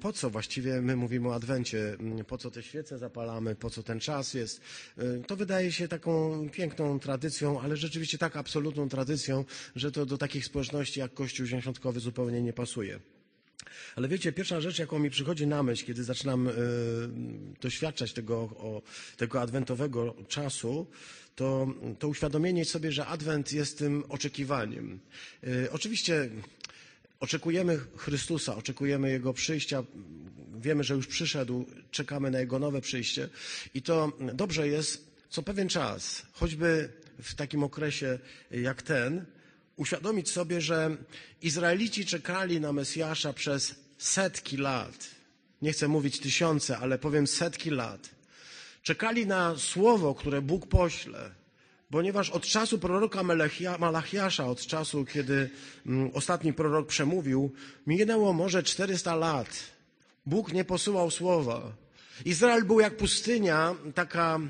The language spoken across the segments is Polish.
po co właściwie my mówimy o Adwencie, mm, po co te świece zapalamy, po co ten czas jest. Y, To wydaje się taką piękną tradycją, ale rzeczywiście tak absolutną tradycją, że to do takich społeczności jak Kościół Zięświątkowy zupełnie nie pasuje. Ale wiecie, pierwsza rzecz, jaką mi przychodzi na myśl, kiedy zaczynam y, doświadczać tego, o, tego adwentowego czasu, to, to uświadomienie sobie, że adwent jest tym oczekiwaniem. Y, oczywiście oczekujemy Chrystusa, oczekujemy Jego przyjścia, wiemy, że już przyszedł, czekamy na Jego nowe przyjście i to dobrze jest co pewien czas, choćby w takim okresie jak ten, uświadomić sobie, że Izraelici czekali na Mesjasza przez setki lat. Nie chcę mówić tysiące, ale powiem setki lat. Czekali na słowo, które Bóg pośle, ponieważ od czasu proroka Melechia- Malachiasza, od czasu, kiedy mm, ostatni prorok przemówił, minęło może 400 lat. Bóg nie posyłał słowa. Izrael był jak pustynia, taka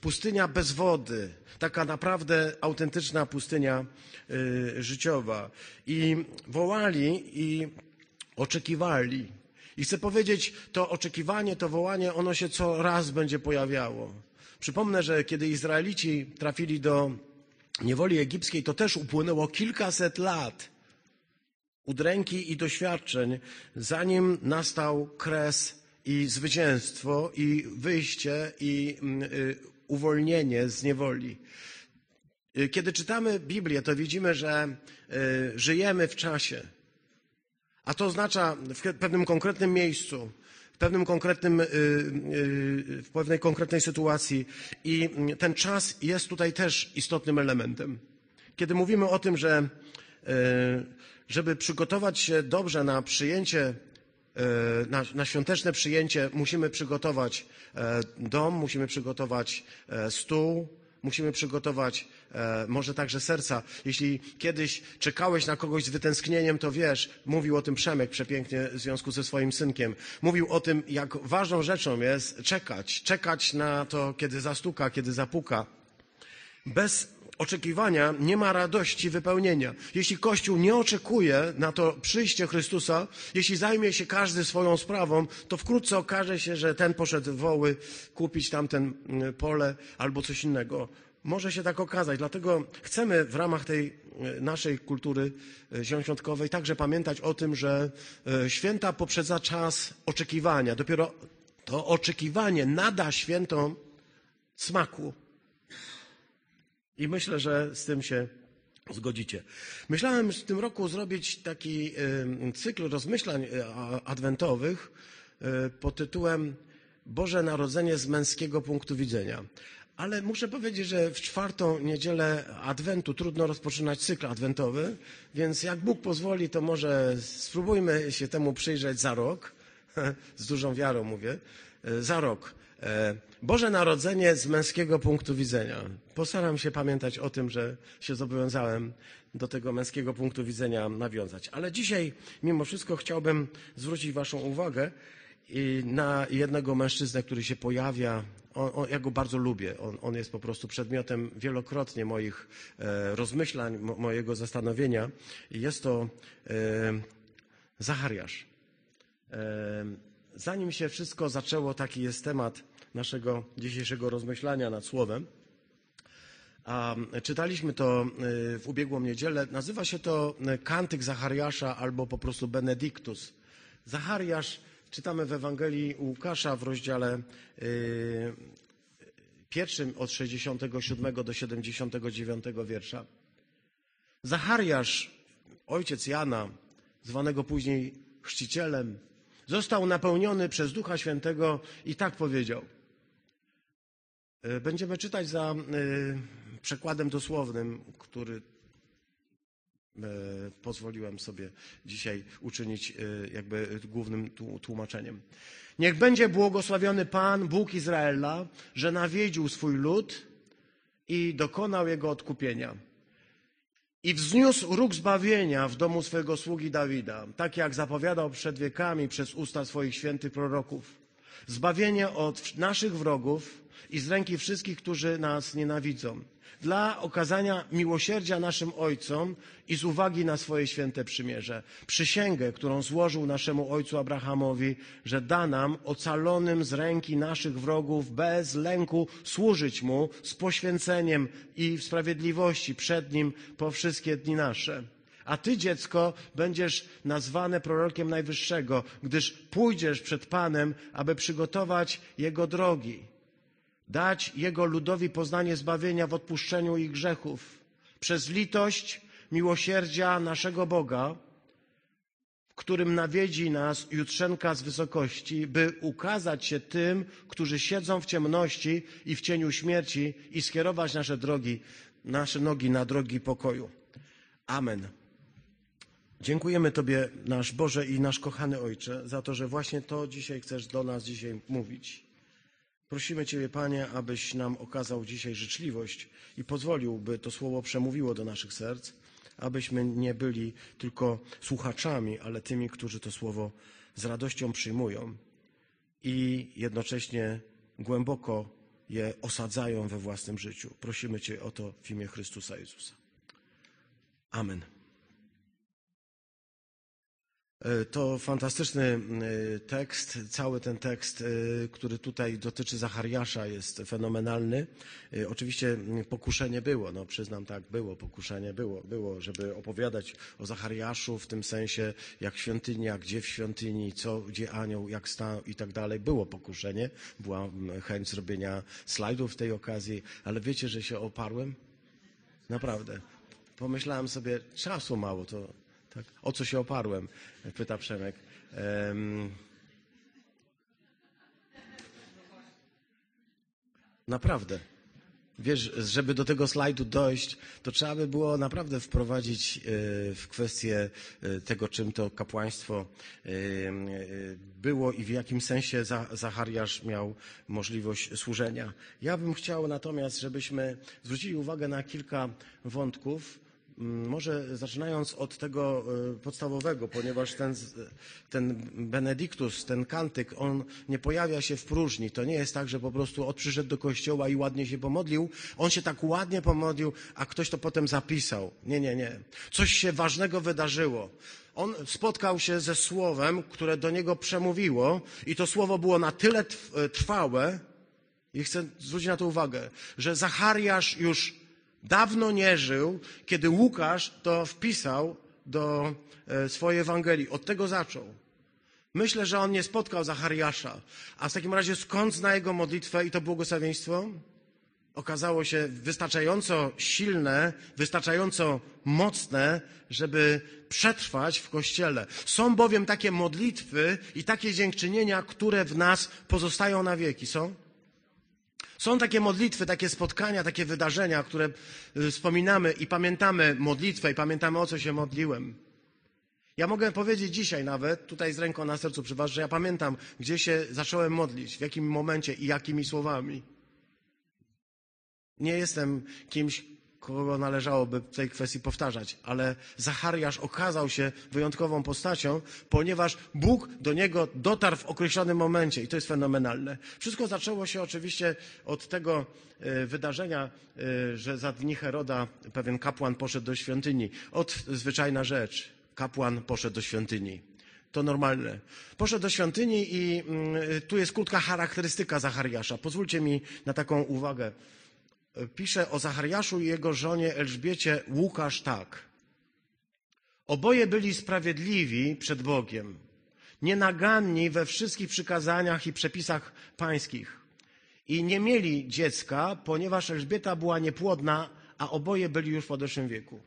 pustynia bez wody, taka naprawdę autentyczna pustynia y, życiowa. I wołali i oczekiwali. I chcę powiedzieć, to oczekiwanie, to wołanie, ono się co raz będzie pojawiało. Przypomnę, że kiedy Izraelici trafili do niewoli egipskiej, to też upłynęło kilkaset lat udręki i doświadczeń, zanim nastał kres i zwycięstwo, i wyjście, i mm, y, uwolnienie z niewoli. Y, Kiedy czytamy Biblię, to widzimy, że y, żyjemy w czasie. A to oznacza w pewnym konkretnym miejscu, w pewnym konkretnym, y, y, w pewnej konkretnej sytuacji. I ten czas jest tutaj też istotnym elementem. Kiedy mówimy o tym, że y, żeby przygotować się dobrze na przyjęcie, na, na świąteczne przyjęcie, musimy przygotować e, dom, musimy przygotować e, stół, musimy przygotować e, może także serca. Jeśli kiedyś czekałeś na kogoś z wytęsknieniem, to wiesz, mówił o tym Przemek przepięknie w związku ze swoim synkiem. Mówił o tym, jak ważną rzeczą jest czekać, czekać na to, kiedy zastuka, kiedy zapuka. Bez oczekiwania nie ma radości wypełnienia. Jeśli Kościół nie oczekuje na to przyjście Chrystusa, jeśli zajmie się każdy swoją sprawą, to wkrótce okaże się, że ten poszedł woły kupić tamten mm, pole albo coś innego. Może się tak okazać. Dlatego chcemy w ramach tej e, naszej kultury e, zielonoświątkowej także pamiętać o tym, że e, święta poprzedza czas oczekiwania. Dopiero to oczekiwanie nada świętom smaku. I myślę, że z tym się zgodzicie. Myślałem w tym roku zrobić taki cykl rozmyślań e, adwentowych e, pod tytułem Boże Narodzenie z męskiego punktu widzenia. Ale muszę powiedzieć, że w czwartą niedzielę Adwentu trudno rozpoczynać cykl adwentowy, więc jak Bóg pozwoli, to może spróbujmy się temu przyjrzeć za rok. Z dużą wiarą mówię. E, Za rok. E, Boże Narodzenie z męskiego punktu widzenia. Postaram się pamiętać o tym, że się zobowiązałem do tego męskiego punktu widzenia nawiązać. Ale dzisiaj, mimo wszystko, chciałbym zwrócić Waszą uwagę na jednego mężczyznę, który się pojawia. On, on, ja go bardzo lubię. On, on jest po prostu przedmiotem wielokrotnie moich e, rozmyślań, mo, mojego zastanowienia. Jest to e, Zachariasz. E, Zanim się wszystko zaczęło, taki jest temat naszego dzisiejszego rozmyślania nad Słowem. A czytaliśmy to y, w ubiegłą niedzielę. Nazywa się to y, Kantyk Zachariasza albo po prostu Benedictus. Zachariasz czytamy w Ewangelii Łukasza w rozdziale y, pierwszym od 67 do 79 wiersza. Zachariasz, ojciec Jana, zwanego później chrzcicielem, został napełniony przez Ducha Świętego i tak powiedział. E, Będziemy czytać za e, przekładem dosłownym, który e, pozwoliłem sobie dzisiaj uczynić jakby głównym tłu- tłumaczeniem. Niech będzie błogosławiony Pan, Bóg Izraela, że nawiedził swój lud i dokonał jego odkupienia. I wzniósł róg zbawienia w domu swojego sługi Dawida, tak jak zapowiadał przed wiekami przez usta swoich świętych proroków. zbawienie od naszych wrogów i z ręki wszystkich, którzy nas nienawidzą, dla okazania miłosierdzia naszym ojcom i z uwagi na swoje święte przymierze. Przysięgę, którą złożył naszemu ojcu Abrahamowi, że da nam ocalonym z ręki naszych wrogów bez lęku służyć mu z poświęceniem i w sprawiedliwości przed nim po wszystkie dni nasze. A ty, dziecko, będziesz nazwane prorokiem Najwyższego, gdyż pójdziesz przed Panem, aby przygotować Jego drogi, dać Jego ludowi poznanie zbawienia w odpuszczeniu ich grzechów, przez litość, miłosierdzia naszego Boga, którym nawiedzi nas jutrzenka z wysokości, by ukazać się tym, którzy siedzą w ciemności i w cieniu śmierci i skierować nasze drogi, nasze nogi na drogi pokoju. Amen. Dziękujemy Tobie, nasz Boże i nasz kochany Ojcze, za to, że właśnie to dzisiaj chcesz do nas dzisiaj mówić. Prosimy Ciebie, Panie, abyś nam okazał dzisiaj życzliwość i pozwolił, by to słowo przemówiło do naszych serc, abyśmy nie byli tylko słuchaczami, ale tymi, którzy to słowo z radością przyjmują i jednocześnie głęboko je osadzają we własnym życiu. Prosimy Cię o to w imię Chrystusa Jezusa. Amen. E, to fantastyczny e, tekst. Cały ten tekst, e, który tutaj dotyczy Zachariasza, jest fenomenalny. Oczywiście pokuszenie było, no przyznam tak, było pokuszenie, było, było, żeby opowiadać o Zachariaszu w tym sensie, jak świątynia, gdzie w świątyni, co, gdzie anioł, jak stał i tak dalej. Było pokuszenie, była chęć zrobienia slajdów w tej okazji, ale wiecie, że się oparłem? Naprawdę. Pomyślałem sobie, czasu mało, to tak? O co się oparłem? Pyta Przemek. Um, naprawdę. Wiesz, żeby do tego slajdu dojść, to trzeba by było naprawdę wprowadzić e, w kwestię e, tego, czym to kapłaństwo e, było i w jakim sensie Zachariasz miał możliwość służenia. Ja bym chciał natomiast, żebyśmy zwrócili uwagę na kilka wątków, może zaczynając od tego e, podstawowego, ponieważ ten, ten benediktus, ten kantyk, on nie pojawia się w próżni. To nie jest tak, że po prostu od przyszedł do kościoła i ładnie się pomodlił. On się tak ładnie pomodlił, a ktoś to potem zapisał. Nie, nie, nie. Coś się ważnego wydarzyło. On spotkał się ze słowem, które do niego przemówiło i to słowo było na tyle e, trwałe, i chcę zwrócić na to uwagę, że Zachariasz już dawno nie żył, kiedy Łukasz to wpisał do e, swojej Ewangelii. Od tego zaczął. Myślę, że on nie spotkał Zachariasza. A w takim razie skąd zna jego modlitwę i to błogosławieństwo? Okazało się wystarczająco silne, wystarczająco mocne, żeby przetrwać w Kościele. Są bowiem takie modlitwy i takie dziękczynienia, które w nas pozostają na wieki. Są? Są takie modlitwy, takie spotkania, takie wydarzenia, które y, wspominamy i pamiętamy modlitwę i pamiętamy o co się modliłem. Ja mogę powiedzieć dzisiaj nawet, tutaj z ręką na sercu przy was, że ja pamiętam, gdzie się zacząłem modlić, w jakim momencie i jakimi słowami. Nie jestem kimś, kogo należałoby w tej kwestii powtarzać, ale Zachariasz okazał się wyjątkową postacią, ponieważ Bóg do niego dotarł w określonym momencie i to jest fenomenalne. Wszystko zaczęło się oczywiście od tego e, wydarzenia, e, że za dni Heroda pewien kapłan poszedł do świątyni. Od zwyczajna rzecz. Kapłan poszedł do świątyni. To normalne. Poszedł do świątyni i mm, tu jest krótka charakterystyka Zachariasza. Pozwólcie mi na taką uwagę pisze o Zachariaszu i jego żonie Elżbiecie Łukasz tak. Oboje byli sprawiedliwi przed Bogiem, nienaganni we wszystkich przykazaniach i przepisach pańskich. I nie mieli dziecka, ponieważ Elżbieta była niepłodna, a oboje byli już w podeszłym wieku.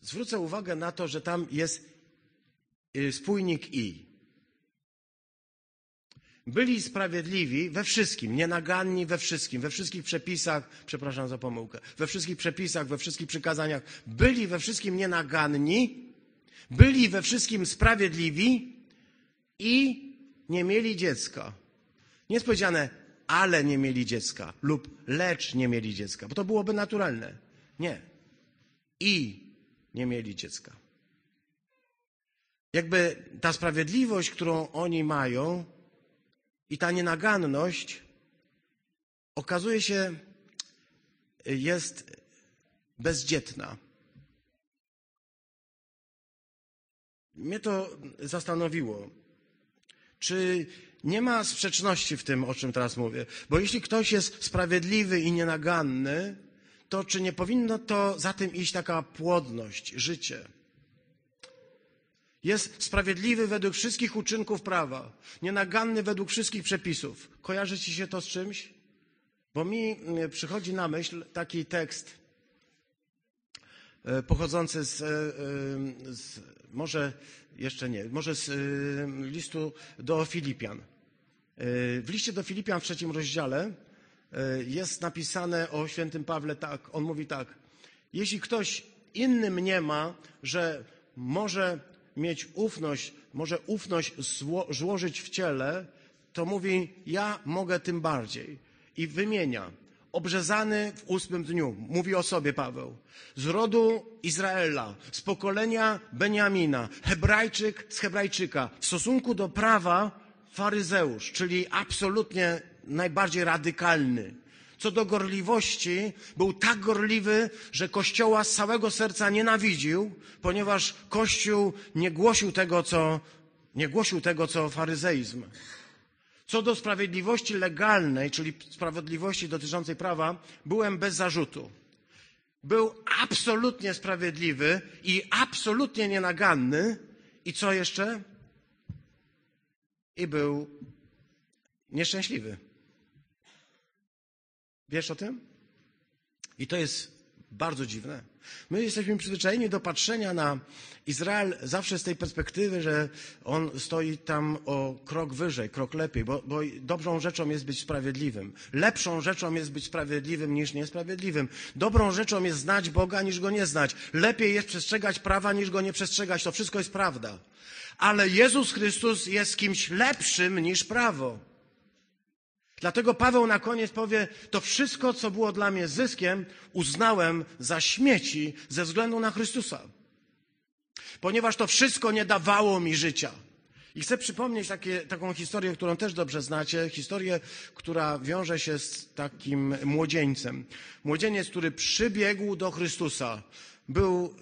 Zwrócę uwagę na to, że tam jest y, spójnik i. Byli sprawiedliwi we wszystkim, nienaganni we wszystkim, we wszystkich przepisach, przepraszam za pomyłkę, we wszystkich przepisach, we wszystkich przykazaniach. Byli we wszystkim nienaganni, byli we wszystkim sprawiedliwi i nie mieli dziecka. Nie jest powiedziane, ale nie mieli dziecka lub lecz nie mieli dziecka, bo to byłoby naturalne. Nie. I nie mieli dziecka. Jakby ta sprawiedliwość, którą oni mają, i ta nienaganność okazuje się jest bezdzietna. Mnie to zastanowiło, czy nie ma sprzeczności w tym, o czym teraz mówię. Bo jeśli ktoś jest sprawiedliwy i nienaganny, to czy nie powinno to za tym iść taka płodność, życie? Jest sprawiedliwy według wszystkich uczynków prawa, nienaganny według wszystkich przepisów. Kojarzy ci się to z czymś? Bo mi mm, przychodzi na myśl taki tekst e, pochodzący z, e, e, z może jeszcze nie, może z listu do Filipian. W liście do Filipian w trzecim rozdziale jest napisane o świętym Pawle tak, on mówi tak, jeśli ktoś inny mnie ma, że może mieć ufność, może ufność złożyć w ciele, to mówi, ja mogę tym bardziej. I wymienia, obrzezany w ósmym dniu, mówi o sobie Paweł, z rodu Izraela, z pokolenia Beniamina, Hebrajczyk z Hebrajczyka, w stosunku do prawa faryzeusz, czyli absolutnie najbardziej radykalny. Co do gorliwości, był tak gorliwy, że Kościoła z całego serca nienawidził, ponieważ Kościół nie głosił tego, co, nie głosił tego, co faryzeizm. Co do sprawiedliwości legalnej, czyli sprawiedliwości dotyczącej prawa, byłem bez zarzutu. Był absolutnie sprawiedliwy i absolutnie nienaganny. I co jeszcze? I był nieszczęśliwy. Wiesz o tym? I to jest bardzo dziwne. My jesteśmy przyzwyczajeni do patrzenia na Izrael zawsze z tej perspektywy, że on stoi tam o krok wyżej, krok lepiej, bo, bo dobrą rzeczą jest być sprawiedliwym. Lepszą rzeczą jest być sprawiedliwym niż niesprawiedliwym. Dobrą rzeczą jest znać Boga niż go nie znać. Lepiej jest przestrzegać prawa niż go nie przestrzegać. To wszystko jest prawda. Ale Jezus Chrystus jest kimś lepszym niż prawo. Dlatego Paweł na koniec powie, to wszystko, co było dla mnie zyskiem, uznałem za śmieci ze względu na Chrystusa. Ponieważ to wszystko nie dawało mi życia. I chcę przypomnieć takie, taką historię, którą też dobrze znacie. Historię, która wiąże się z takim młodzieńcem. Młodzieniec, który przybiegł do Chrystusa. Był,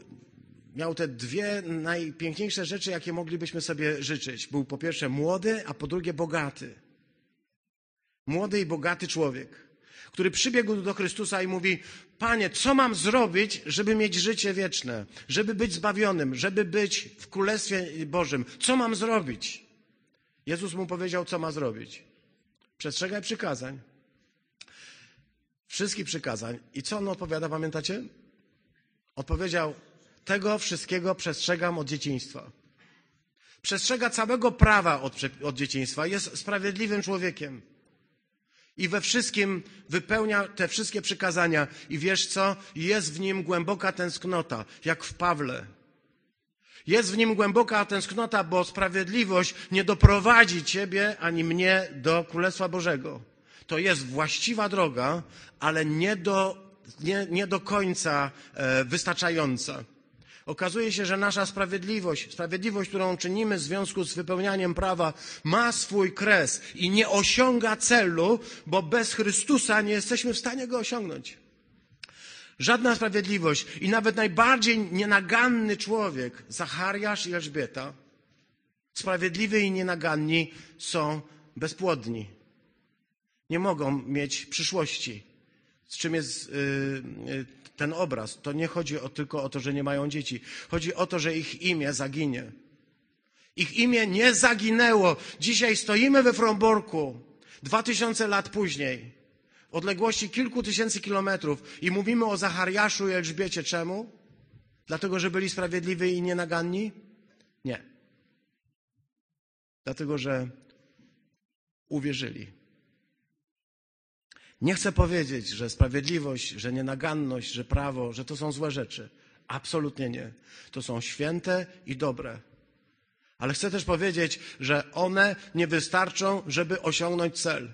miał te dwie najpiękniejsze rzeczy, jakie moglibyśmy sobie życzyć. Był po pierwsze młody, a po drugie bogaty. Młody i bogaty człowiek, który przybiegł do Chrystusa i mówi: Panie, co mam zrobić, żeby mieć życie wieczne, żeby być zbawionym, żeby być w Królestwie Bożym? Co mam zrobić? Jezus mu powiedział, co ma zrobić. Przestrzegaj przykazań. Wszystkich przykazań. I co on odpowiada, pamiętacie? Odpowiedział: Tego wszystkiego przestrzegam od dzieciństwa. Przestrzega całego prawa od, od dzieciństwa. Jest sprawiedliwym człowiekiem. I we wszystkim wypełnia te wszystkie przykazania. I wiesz co? Jest w nim głęboka tęsknota, jak w Pawle. Jest w nim głęboka tęsknota, bo sprawiedliwość nie doprowadzi ciebie ani mnie do Królestwa Bożego. To jest właściwa droga, ale nie do, nie, nie do końca e, wystarczająca. Okazuje się, że nasza sprawiedliwość, sprawiedliwość, którą czynimy w związku z wypełnianiem prawa, ma swój kres i nie osiąga celu, bo bez Chrystusa nie jesteśmy w stanie go osiągnąć. Żadna sprawiedliwość i nawet najbardziej nienaganny człowiek, Zachariasz i Elżbieta, sprawiedliwy i nienaganni są bezpłodni. Nie mogą mieć przyszłości. Z czym jest yy, ten obraz. To nie chodzi o, tylko o to, że nie mają dzieci. Chodzi o to, że ich imię zaginie. Ich imię nie zaginęło. Dzisiaj stoimy we Fromborku, dwa tysiące lat później, odległości kilku tysięcy kilometrów i mówimy o Zachariaszu i Elżbiecie. Czemu? Dlatego, że byli sprawiedliwi i nienaganni? Nie. Dlatego, że uwierzyli. Nie chcę powiedzieć, że sprawiedliwość, że nienaganność, że prawo, że to są złe rzeczy. Absolutnie nie. To są święte i dobre. Ale chcę też powiedzieć, że one nie wystarczą, żeby osiągnąć cel.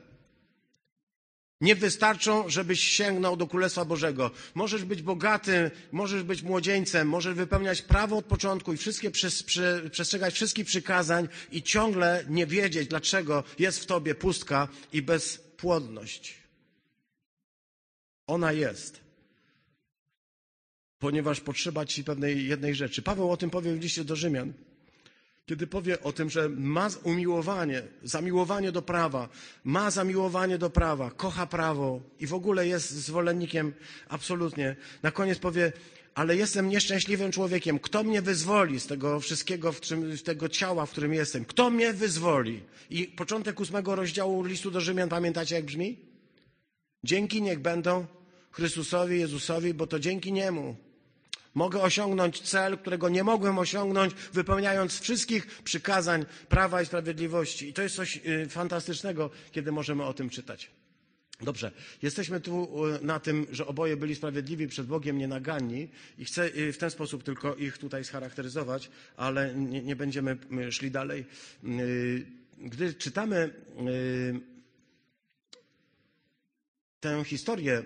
Nie wystarczą, żebyś sięgnął do Królestwa Bożego. Możesz być bogaty, możesz być młodzieńcem, możesz wypełniać prawo od początku i wszystkie przestrzegać wszystkich przykazań i ciągle nie wiedzieć, dlaczego jest w tobie pustka i bezpłodność. Ona jest. Ponieważ potrzeba ci pewnej jednej rzeczy. Paweł o tym powie w liście do Rzymian kiedy powie o tym, że ma umiłowanie, zamiłowanie do prawa, ma zamiłowanie do prawa, kocha prawo i w ogóle jest zwolennikiem absolutnie. Na koniec powie, ale jestem nieszczęśliwym człowiekiem. Kto mnie wyzwoli z tego wszystkiego, w czym, z tego ciała, w którym jestem? Kto mnie wyzwoli? I początek ósmego rozdziału listu do Rzymian, pamiętacie jak brzmi? Dzięki niech będą Chrystusowi, Jezusowi, bo to dzięki Niemu Mogę osiągnąć cel, którego nie mogłem osiągnąć, wypełniając wszystkich przykazań prawa i sprawiedliwości. I to jest coś y, fantastycznego, kiedy możemy o tym czytać. Dobrze, jesteśmy tu y, na tym, że oboje byli sprawiedliwi przed Bogiem, nienaganni i chcę y, w ten sposób tylko ich tutaj scharakteryzować, ale nie, nie będziemy szli dalej. Gdy czytamy tę historię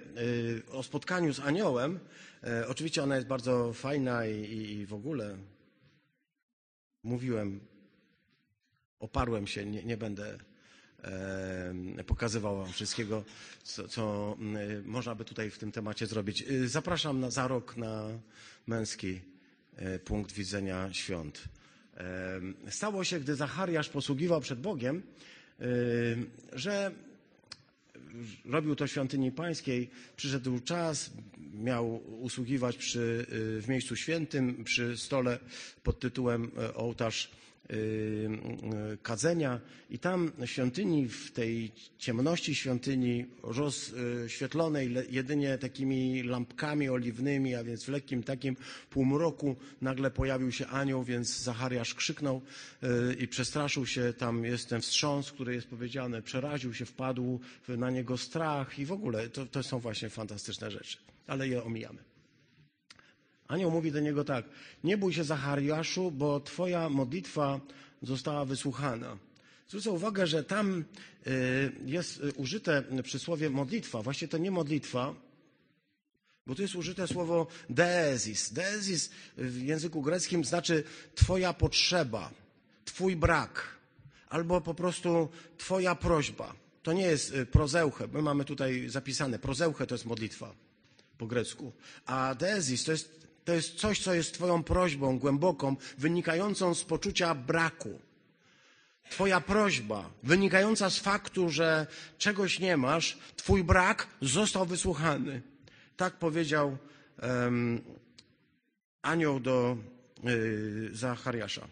o spotkaniu z aniołem, E, oczywiście ona jest bardzo fajna i, w ogóle mówiłem, oparłem się, nie, nie będę e, pokazywał wam wszystkiego, co, co e, można by tutaj w tym temacie zrobić. Zapraszam na, za rok na męski e, punkt widzenia świąt. E, stało się, gdy Zachariasz posługiwał przed Bogiem, że robił to w świątyni pańskiej, przyszedł czas, miał usługiwać przy, w miejscu świętym, przy stole pod tytułem ołtarz Y, y, kadzenia i tam na świątyni, w tej ciemności świątyni rozświetlonej jedynie takimi lampkami oliwnymi, a więc w lekkim takim półmroku nagle pojawił się anioł, więc Zachariasz krzyknął y, i przestraszył się, tam jest ten wstrząs, który jest powiedziane, przeraził się, wpadł na niego strach i w ogóle to, to są właśnie fantastyczne rzeczy, ale je omijamy. Anioł mówi do niego tak: Nie bój się, Zachariaszu, bo twoja modlitwa została wysłuchana. Zwrócę uwagę, że tam y, jest y, użyte przysłowie modlitwa. Właściwie to nie modlitwa, bo tu jest użyte słowo deezis. Deezis w języku greckim znaczy twoja potrzeba, twój brak, albo po prostu twoja prośba. To nie jest y, prozeuche. My mamy tutaj zapisane. Prozeuche to jest modlitwa po grecku. A deezis to jest to jest coś, co jest Twoją prośbą głęboką, wynikającą z poczucia braku. Twoja prośba, wynikająca z faktu, że czegoś nie masz, Twój brak został wysłuchany. Tak powiedział um, anioł do y, Zachariasza.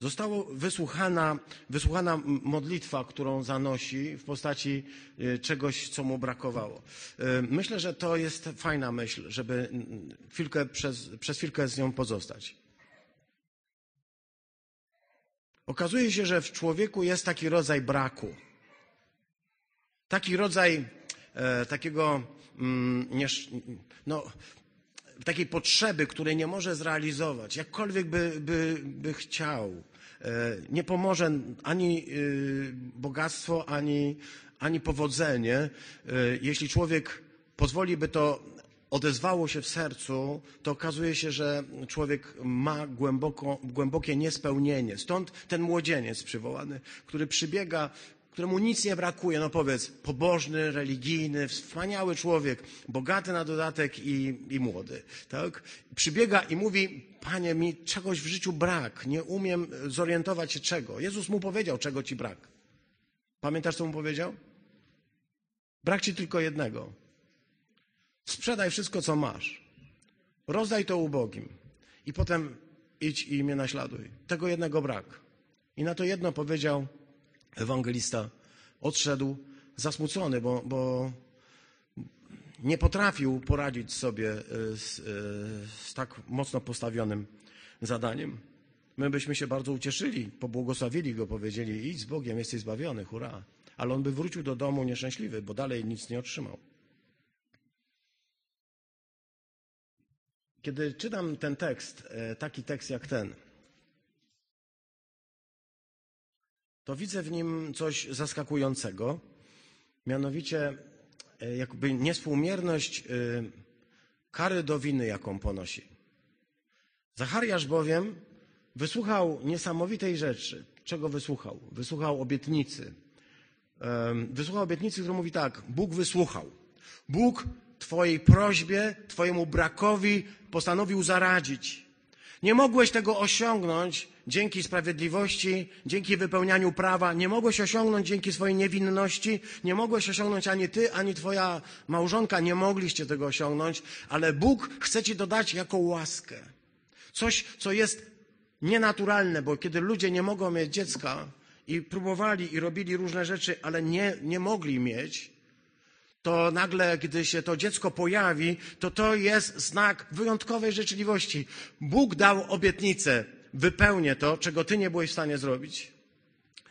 Została wysłuchana, wysłuchana modlitwa, którą zanosi w postaci e, czegoś, co mu brakowało. E, myślę, że to jest fajna myśl, żeby chwilkę przez, przez chwilkę z nią pozostać. Okazuje się, że w człowieku jest taki rodzaj braku. Taki rodzaj e, takiego, mm, no, takiej potrzeby, której nie może zrealizować, jakkolwiek by, by, by chciał. E, nie pomoże ani y, bogactwo, ani, ani powodzenie. E, jeśli człowiek pozwoli, by to odezwało się w sercu, to okazuje się, że człowiek ma głęboko, głębokie niespełnienie. Stąd ten młodzieniec przywołany, który przybiega któremu nic nie brakuje, no powiedz, pobożny, religijny, wspaniały człowiek, bogaty na dodatek i, i młody, tak? Przybiega i mówi, panie, mi czegoś w życiu brak, nie umiem zorientować się czego. Jezus mu powiedział, czego ci brak. Pamiętasz, co mu powiedział? Brak ci tylko jednego. Sprzedaj wszystko, co masz. Rozdaj to ubogim. I potem idź i mnie naśladuj. Tego jednego brak. I na to jedno powiedział, ewangelista odszedł zasmucony, bo, bo nie potrafił poradzić sobie e, z, e, z, tak mocno postawionym zadaniem. My byśmy się bardzo ucieszyli, pobłogosławili go, powiedzieli: idź z Bogiem, jesteś zbawiony, hurra. Ale on by wrócił do domu nieszczęśliwy, bo dalej nic nie otrzymał. Kiedy czytam ten tekst, e, taki tekst jak ten, to widzę w nim coś zaskakującego, mianowicie e, jakby niespółmierność e, kary do winy, jaką ponosi. Zachariasz bowiem wysłuchał niesamowitej rzeczy. Czego wysłuchał? Wysłuchał obietnicy. Wysłuchał obietnicy, która mówi tak: Bóg wysłuchał. Bóg Twojej prośbie, Twojemu brakowi postanowił zaradzić. Nie mogłeś tego osiągnąć dzięki sprawiedliwości, dzięki wypełnianiu prawa, nie mogłeś osiągnąć dzięki swojej niewinności, nie mogłeś osiągnąć ani ty, ani twoja małżonka, nie mogliście tego osiągnąć, ale Bóg chce ci dodać jako łaskę. Coś, co jest nienaturalne, bo kiedy ludzie nie mogą mieć dziecka i próbowali i robili różne rzeczy, ale nie, nie mogli mieć, to nagle, gdy się to dziecko pojawi, to to jest znak wyjątkowej życzliwości. Bóg dał obietnicę, wypełnię to, czego ty nie byłeś w stanie zrobić.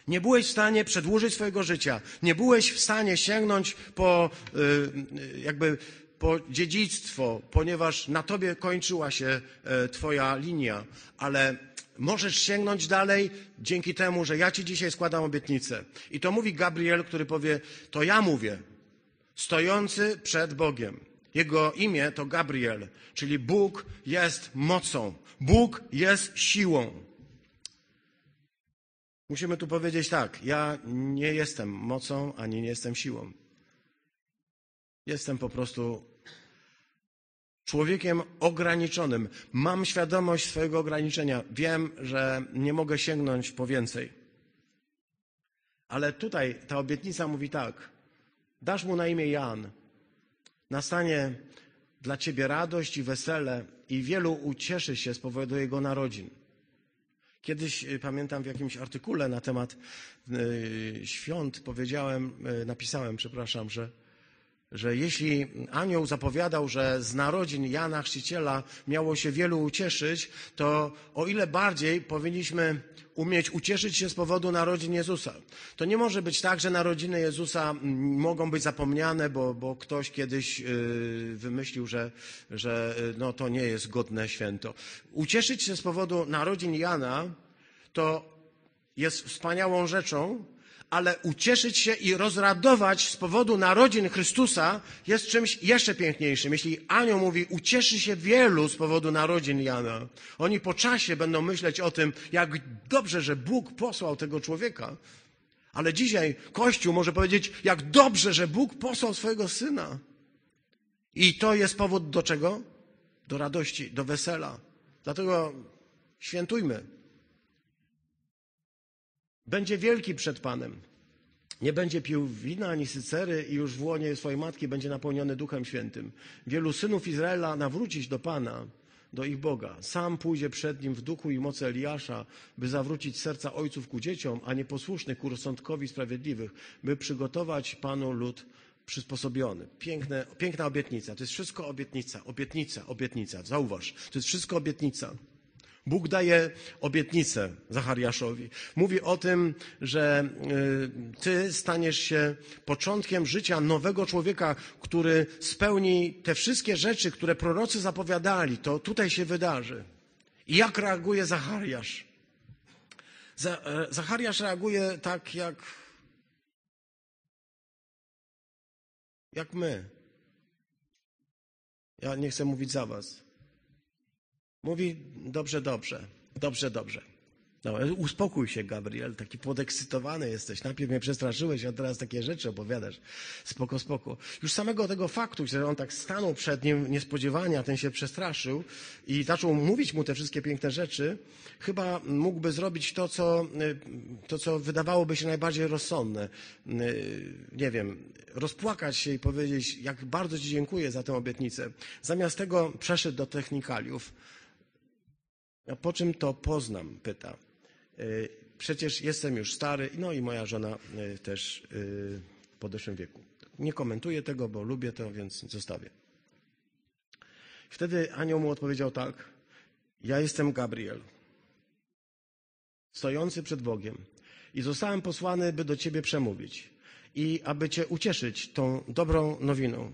Nie byłeś w stanie przedłużyć swojego życia. Nie byłeś w stanie sięgnąć po, y, jakby, po dziedzictwo, ponieważ na tobie kończyła się e, twoja linia. Ale możesz sięgnąć dalej dzięki temu, że ja ci dzisiaj składam obietnicę. I to mówi Gabriel, który powie, to ja mówię, stojący przed Bogiem. Jego imię to Gabriel, czyli Bóg jest mocą, Bóg jest siłą. Musimy tu powiedzieć tak: ja nie jestem mocą ani nie jestem siłą. Jestem po prostu człowiekiem ograniczonym. Mam świadomość swojego ograniczenia. Wiem, że nie mogę sięgnąć po więcej. Ale tutaj ta obietnica mówi tak: dasz mu na imię Jan. Nastanie dla ciebie radość i wesele, i wielu ucieszy się z powodu jego narodzin. Kiedyś y, pamiętam w jakimś artykule na temat y, świąt powiedziałem, y, napisałem, przepraszam, że, że jeśli anioł zapowiadał, że z narodzin Jana Chrzciciela miało się wielu ucieszyć, to o ile bardziej powinniśmy umieć ucieszyć się z powodu narodzin Jezusa. To nie może być tak, że narodziny Jezusa mogą być zapomniane, bo, bo ktoś kiedyś y, wymyślił, że, że y, no, to nie jest godne święto. Ucieszyć się z powodu narodzin Jana to jest wspaniałą rzeczą, ale ucieszyć się i rozradować z powodu narodzin Chrystusa jest czymś jeszcze piękniejszym. Jeśli anioł mówi, ucieszy się wielu z powodu narodzin Jana, oni po czasie będą myśleć o tym, jak dobrze, że Bóg posłał tego człowieka. Ale dzisiaj Kościół może powiedzieć, jak dobrze, że Bóg posłał swojego syna. I to jest powód do czego? Do radości, do wesela. Dlatego świętujmy. Będzie wielki przed Panem. Nie będzie pił wina ani sycery i już w łonie swojej matki będzie napełniony Duchem Świętym. Wielu synów Izraela nawrócić do Pana, do ich Boga. Sam pójdzie przed nim w duchu i mocy Eliasza, by zawrócić serca ojców ku dzieciom, a nieposłusznych ku rozsądkowi sprawiedliwych, by przygotować Panu lud przysposobiony. Piękne, piękna obietnica. To jest wszystko obietnica, obietnica, obietnica. Zauważ, to jest wszystko obietnica. Bóg daje obietnicę Zachariaszowi. Mówi o tym, że y, ty staniesz się początkiem życia nowego człowieka, który spełni te wszystkie rzeczy, które prorocy zapowiadali. To tutaj się wydarzy. I jak reaguje Zachariasz? E, Zachariasz reaguje tak, jak, jak my. Ja nie chcę mówić za was. Mówi, dobrze, dobrze, dobrze, dobrze. No, uspokój się, Gabriel, taki podekscytowany jesteś. Najpierw mnie przestraszyłeś, a teraz takie rzeczy opowiadasz. Spoko, spoko. Już samego tego faktu, że on tak stanął przed nim niespodziewanie, a ten się przestraszył i zaczął mówić mu te wszystkie piękne rzeczy, chyba mógłby zrobić to, co, to, co wydawałoby się najbardziej rozsądne. Nie wiem, rozpłakać się i powiedzieć, jak bardzo Ci dziękuję za tę obietnicę. Zamiast tego przeszedł do technikaliów a po czym to poznam? Pyta. Y, przecież jestem już stary, no i moja żona y, też y, w podeszłym wieku. Nie komentuję tego, bo lubię to, więc zostawię. Wtedy anioł mu odpowiedział tak: Ja jestem Gabriel, stojący przed Bogiem, i zostałem posłany, by do ciebie przemówić i aby cię ucieszyć tą dobrą nowiną.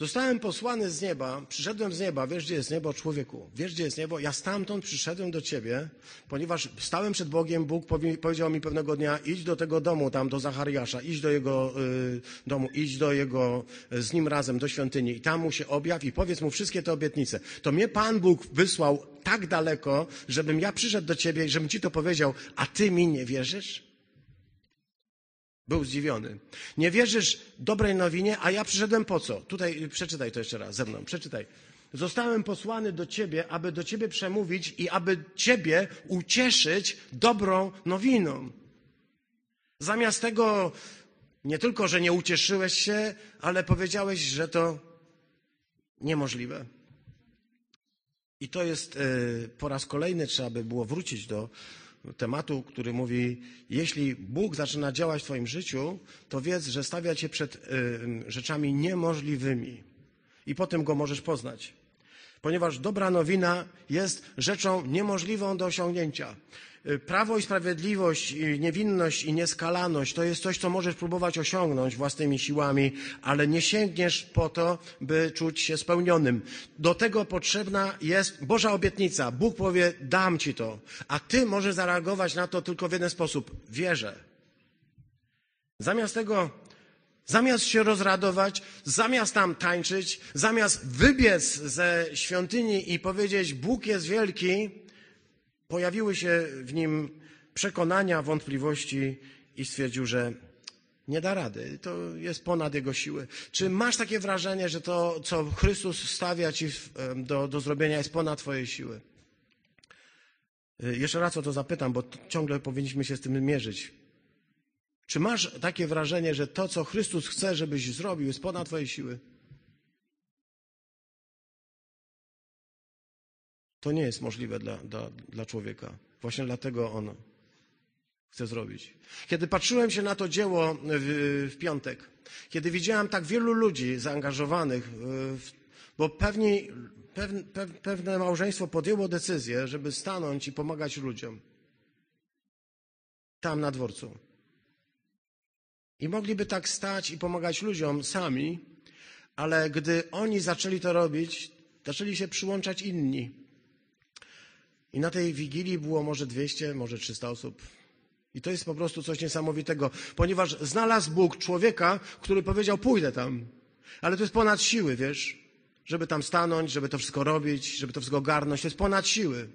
Zostałem posłany z nieba, przyszedłem z nieba, wiesz gdzie jest niebo, człowieku, wiesz gdzie jest niebo, ja stamtąd przyszedłem do ciebie, ponieważ stałem przed Bogiem, Bóg powi- powiedział mi pewnego dnia, idź do tego domu tam, do Zachariasza, idź do jego y, domu, idź do jego, y, z nim razem do świątyni i tam mu się objaw i powiedz mu wszystkie te obietnice. To mnie Pan Bóg wysłał tak daleko, żebym ja przyszedł do ciebie i żebym ci to powiedział, a ty mi nie wierzysz? Był zdziwiony. Nie wierzysz dobrej nowinie, a ja przyszedłem po co? Tutaj przeczytaj to jeszcze raz ze mną. Przeczytaj. Zostałem posłany do ciebie, aby do ciebie przemówić i aby ciebie ucieszyć dobrą nowiną. Zamiast tego nie tylko, że nie ucieszyłeś się, ale powiedziałeś, że to niemożliwe. I to jest e, po raz kolejny, trzeba by było wrócić do tematu, który mówi, jeśli Bóg zaczyna działać w Twoim życiu, to wiedz, że stawia Cię przed rzeczami niemożliwymi i potem Go możesz poznać. Ponieważ dobra nowina jest rzeczą niemożliwą do osiągnięcia. Y, Prawo i sprawiedliwość, i niewinność i nieskalaność to jest coś, co możesz próbować osiągnąć własnymi siłami, ale nie sięgniesz po to, by czuć się spełnionym. Do tego potrzebna jest Boża obietnica. Bóg powie, dam ci to, a ty możesz zareagować na to tylko w jeden sposób. Wierzę. Zamiast tego Zamiast się rozradować, zamiast tam tańczyć, zamiast wybiec ze świątyni i powiedzieć Bóg jest wielki, pojawiły się w nim przekonania, wątpliwości i stwierdził, że nie da rady. To jest ponad jego siły. Czy masz takie wrażenie, że to, co Chrystus stawia ci do, do zrobienia, jest ponad twoje siły? Jeszcze raz o to zapytam, bo ciągle powinniśmy się z tym mierzyć. Czy masz takie wrażenie, że to, co Chrystus chce, żebyś zrobił, jest ponad twoje siły? To nie jest możliwe dla, dla, dla człowieka. Właśnie dlatego on chce zrobić. Kiedy patrzyłem się na to dzieło w, w piątek, kiedy widziałem tak wielu ludzi zaangażowanych, y, w, bo pewni, pewn, pew, pewne małżeństwo podjęło decyzję, żeby stanąć i pomagać ludziom tam na dworcu. I mogliby tak stać i pomagać ludziom sami, ale gdy oni zaczęli to robić, zaczęli się przyłączać inni. I na tej wigilii było może 200, może 300 osób. I to jest po prostu coś niesamowitego, ponieważ znalazł Bóg człowieka, który powiedział: Pójdę tam. Ale to jest ponad siły, wiesz, żeby tam stanąć, żeby to wszystko robić, żeby to wszystko ogarnąć. To jest ponad siły.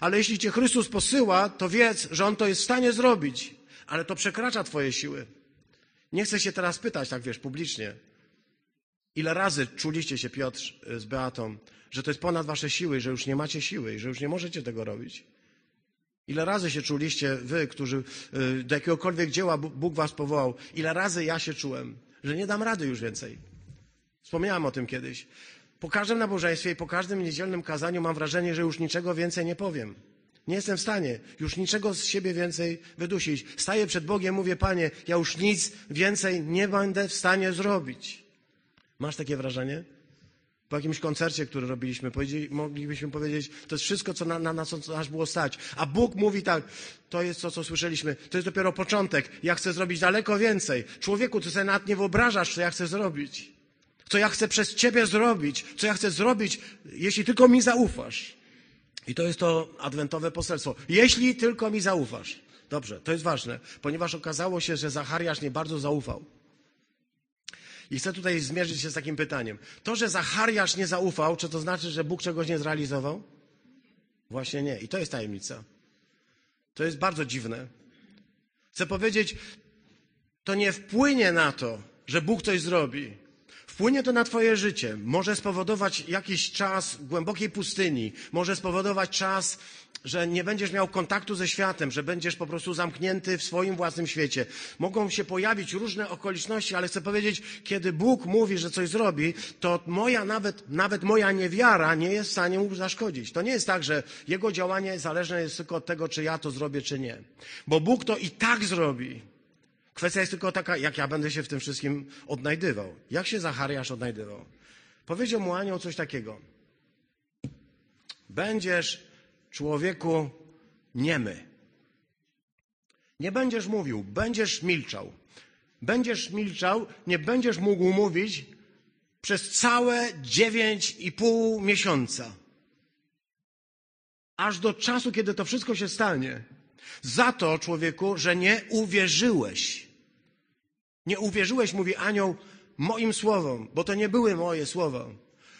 Ale jeśli cię Chrystus posyła, to wiedz, że On to jest w stanie zrobić, ale to przekracza Twoje siły. Nie chcę się teraz pytać, tak wiesz, publicznie. Ile razy czuliście się, Piotr, z Beatą, że to jest ponad wasze siły, że już nie macie siły i że już nie możecie tego robić? Ile razy się czuliście wy, którzy y, do jakiegokolwiek dzieła Bóg was powołał? Ile razy ja się czułem, że nie dam rady już więcej? Wspomniałem o tym kiedyś. Po każdym nabożeństwie i po każdym niedzielnym kazaniu mam wrażenie, że już niczego więcej nie powiem. Nie jestem w stanie już niczego z siebie więcej wydusić. Staję przed Bogiem, mówię, Panie, ja już nic więcej nie będę w stanie zrobić. Masz takie wrażenie? Po jakimś koncercie, który robiliśmy, moglibyśmy powiedzieć, to jest wszystko, co na, na, na co nas było stać. A Bóg mówi tak, to jest to, co słyszeliśmy, to jest dopiero początek. Ja chcę zrobić daleko więcej. Człowieku, ty sobie nawet nie wyobrażasz, co ja chcę zrobić. Co ja chcę przez ciebie zrobić. Co ja chcę zrobić, jeśli tylko mi zaufasz. I to jest to adwentowe poselstwo. Jeśli tylko mi zaufasz. Dobrze, to jest ważne, ponieważ okazało się, że Zachariasz nie bardzo zaufał. I chcę tutaj zmierzyć się z takim pytaniem. To, że Zachariasz nie zaufał, czy to znaczy, że Bóg czegoś nie zrealizował? Właśnie nie. I to jest tajemnica. To jest bardzo dziwne. Chcę powiedzieć, to nie wpłynie na to, że Bóg coś zrobi. Wpłynie to na Twoje życie. Może spowodować jakiś czas głębokiej pustyni. Może spowodować czas, że nie będziesz miał kontaktu ze światem, że będziesz po prostu zamknięty w swoim własnym świecie. Mogą się pojawić różne okoliczności, ale chcę powiedzieć, kiedy Bóg mówi, że coś zrobi, to moja nawet, nawet moja niewiara nie jest w stanie mu zaszkodzić. To nie jest tak, że jego działanie zależne jest tylko od tego, czy ja to zrobię, czy nie. Bo Bóg to i tak zrobi. Kwestia jest tylko taka, jak ja będę się w tym wszystkim odnajdywał. Jak się Zachariasz odnajdywał? Powiedział mu anioł coś takiego. Będziesz człowieku niemy. Nie będziesz mówił, będziesz milczał. Będziesz milczał, nie będziesz mógł mówić przez całe dziewięć i pół miesiąca. Aż do czasu, kiedy to wszystko się stanie. Za to, człowieku, że nie uwierzyłeś. Nie uwierzyłeś, mówi anioł, moim słowom, bo to nie były moje słowa.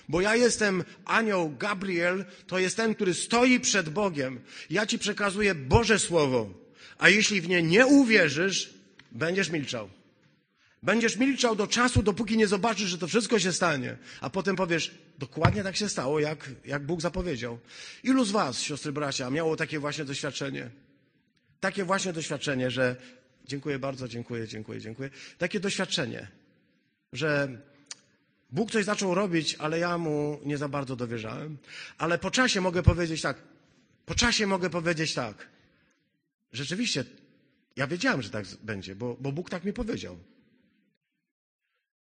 Bo ja jestem anioł Gabriel, to jest ten, który stoi przed Bogiem. Ja ci przekazuję Boże Słowo. A jeśli w nie nie uwierzysz, będziesz milczał. Będziesz milczał do czasu, dopóki nie zobaczysz, że to wszystko się stanie. A potem powiesz, dokładnie tak się stało, jak, jak Bóg zapowiedział. Ilu z was, siostry bracia, miało takie właśnie doświadczenie? Takie właśnie doświadczenie, że dziękuję bardzo, dziękuję, dziękuję, dziękuję. Takie doświadczenie, że Bóg coś zaczął robić, ale ja mu nie za bardzo dowierzałem. Ale po czasie mogę powiedzieć tak, po czasie mogę powiedzieć tak. Rzeczywiście, ja wiedziałem, że tak będzie, bo, bo Bóg tak mi powiedział.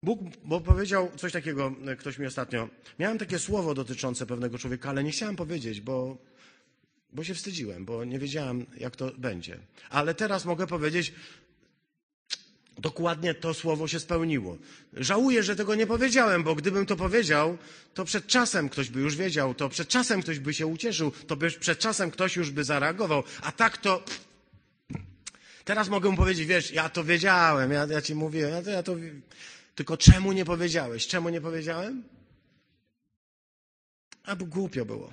Bóg bo powiedział coś takiego, ktoś mi ostatnio. Miałem takie słowo dotyczące pewnego człowieka, ale nie chciałem powiedzieć, bo, bo się wstydziłem, bo nie wiedziałem, jak to będzie. Ale teraz mogę powiedzieć, dokładnie to słowo się spełniło. Żałuję, że tego nie powiedziałem, bo gdybym to powiedział, to przed czasem ktoś by już wiedział, to przed czasem ktoś by się ucieszył, to by przed czasem ktoś już by zareagował. A tak to. Teraz mogę mu powiedzieć, wiesz, ja to wiedziałem, ja, ja ci mówiłem, ja to, ja to. Tylko czemu nie powiedziałeś? Czemu nie powiedziałem? A głupio było.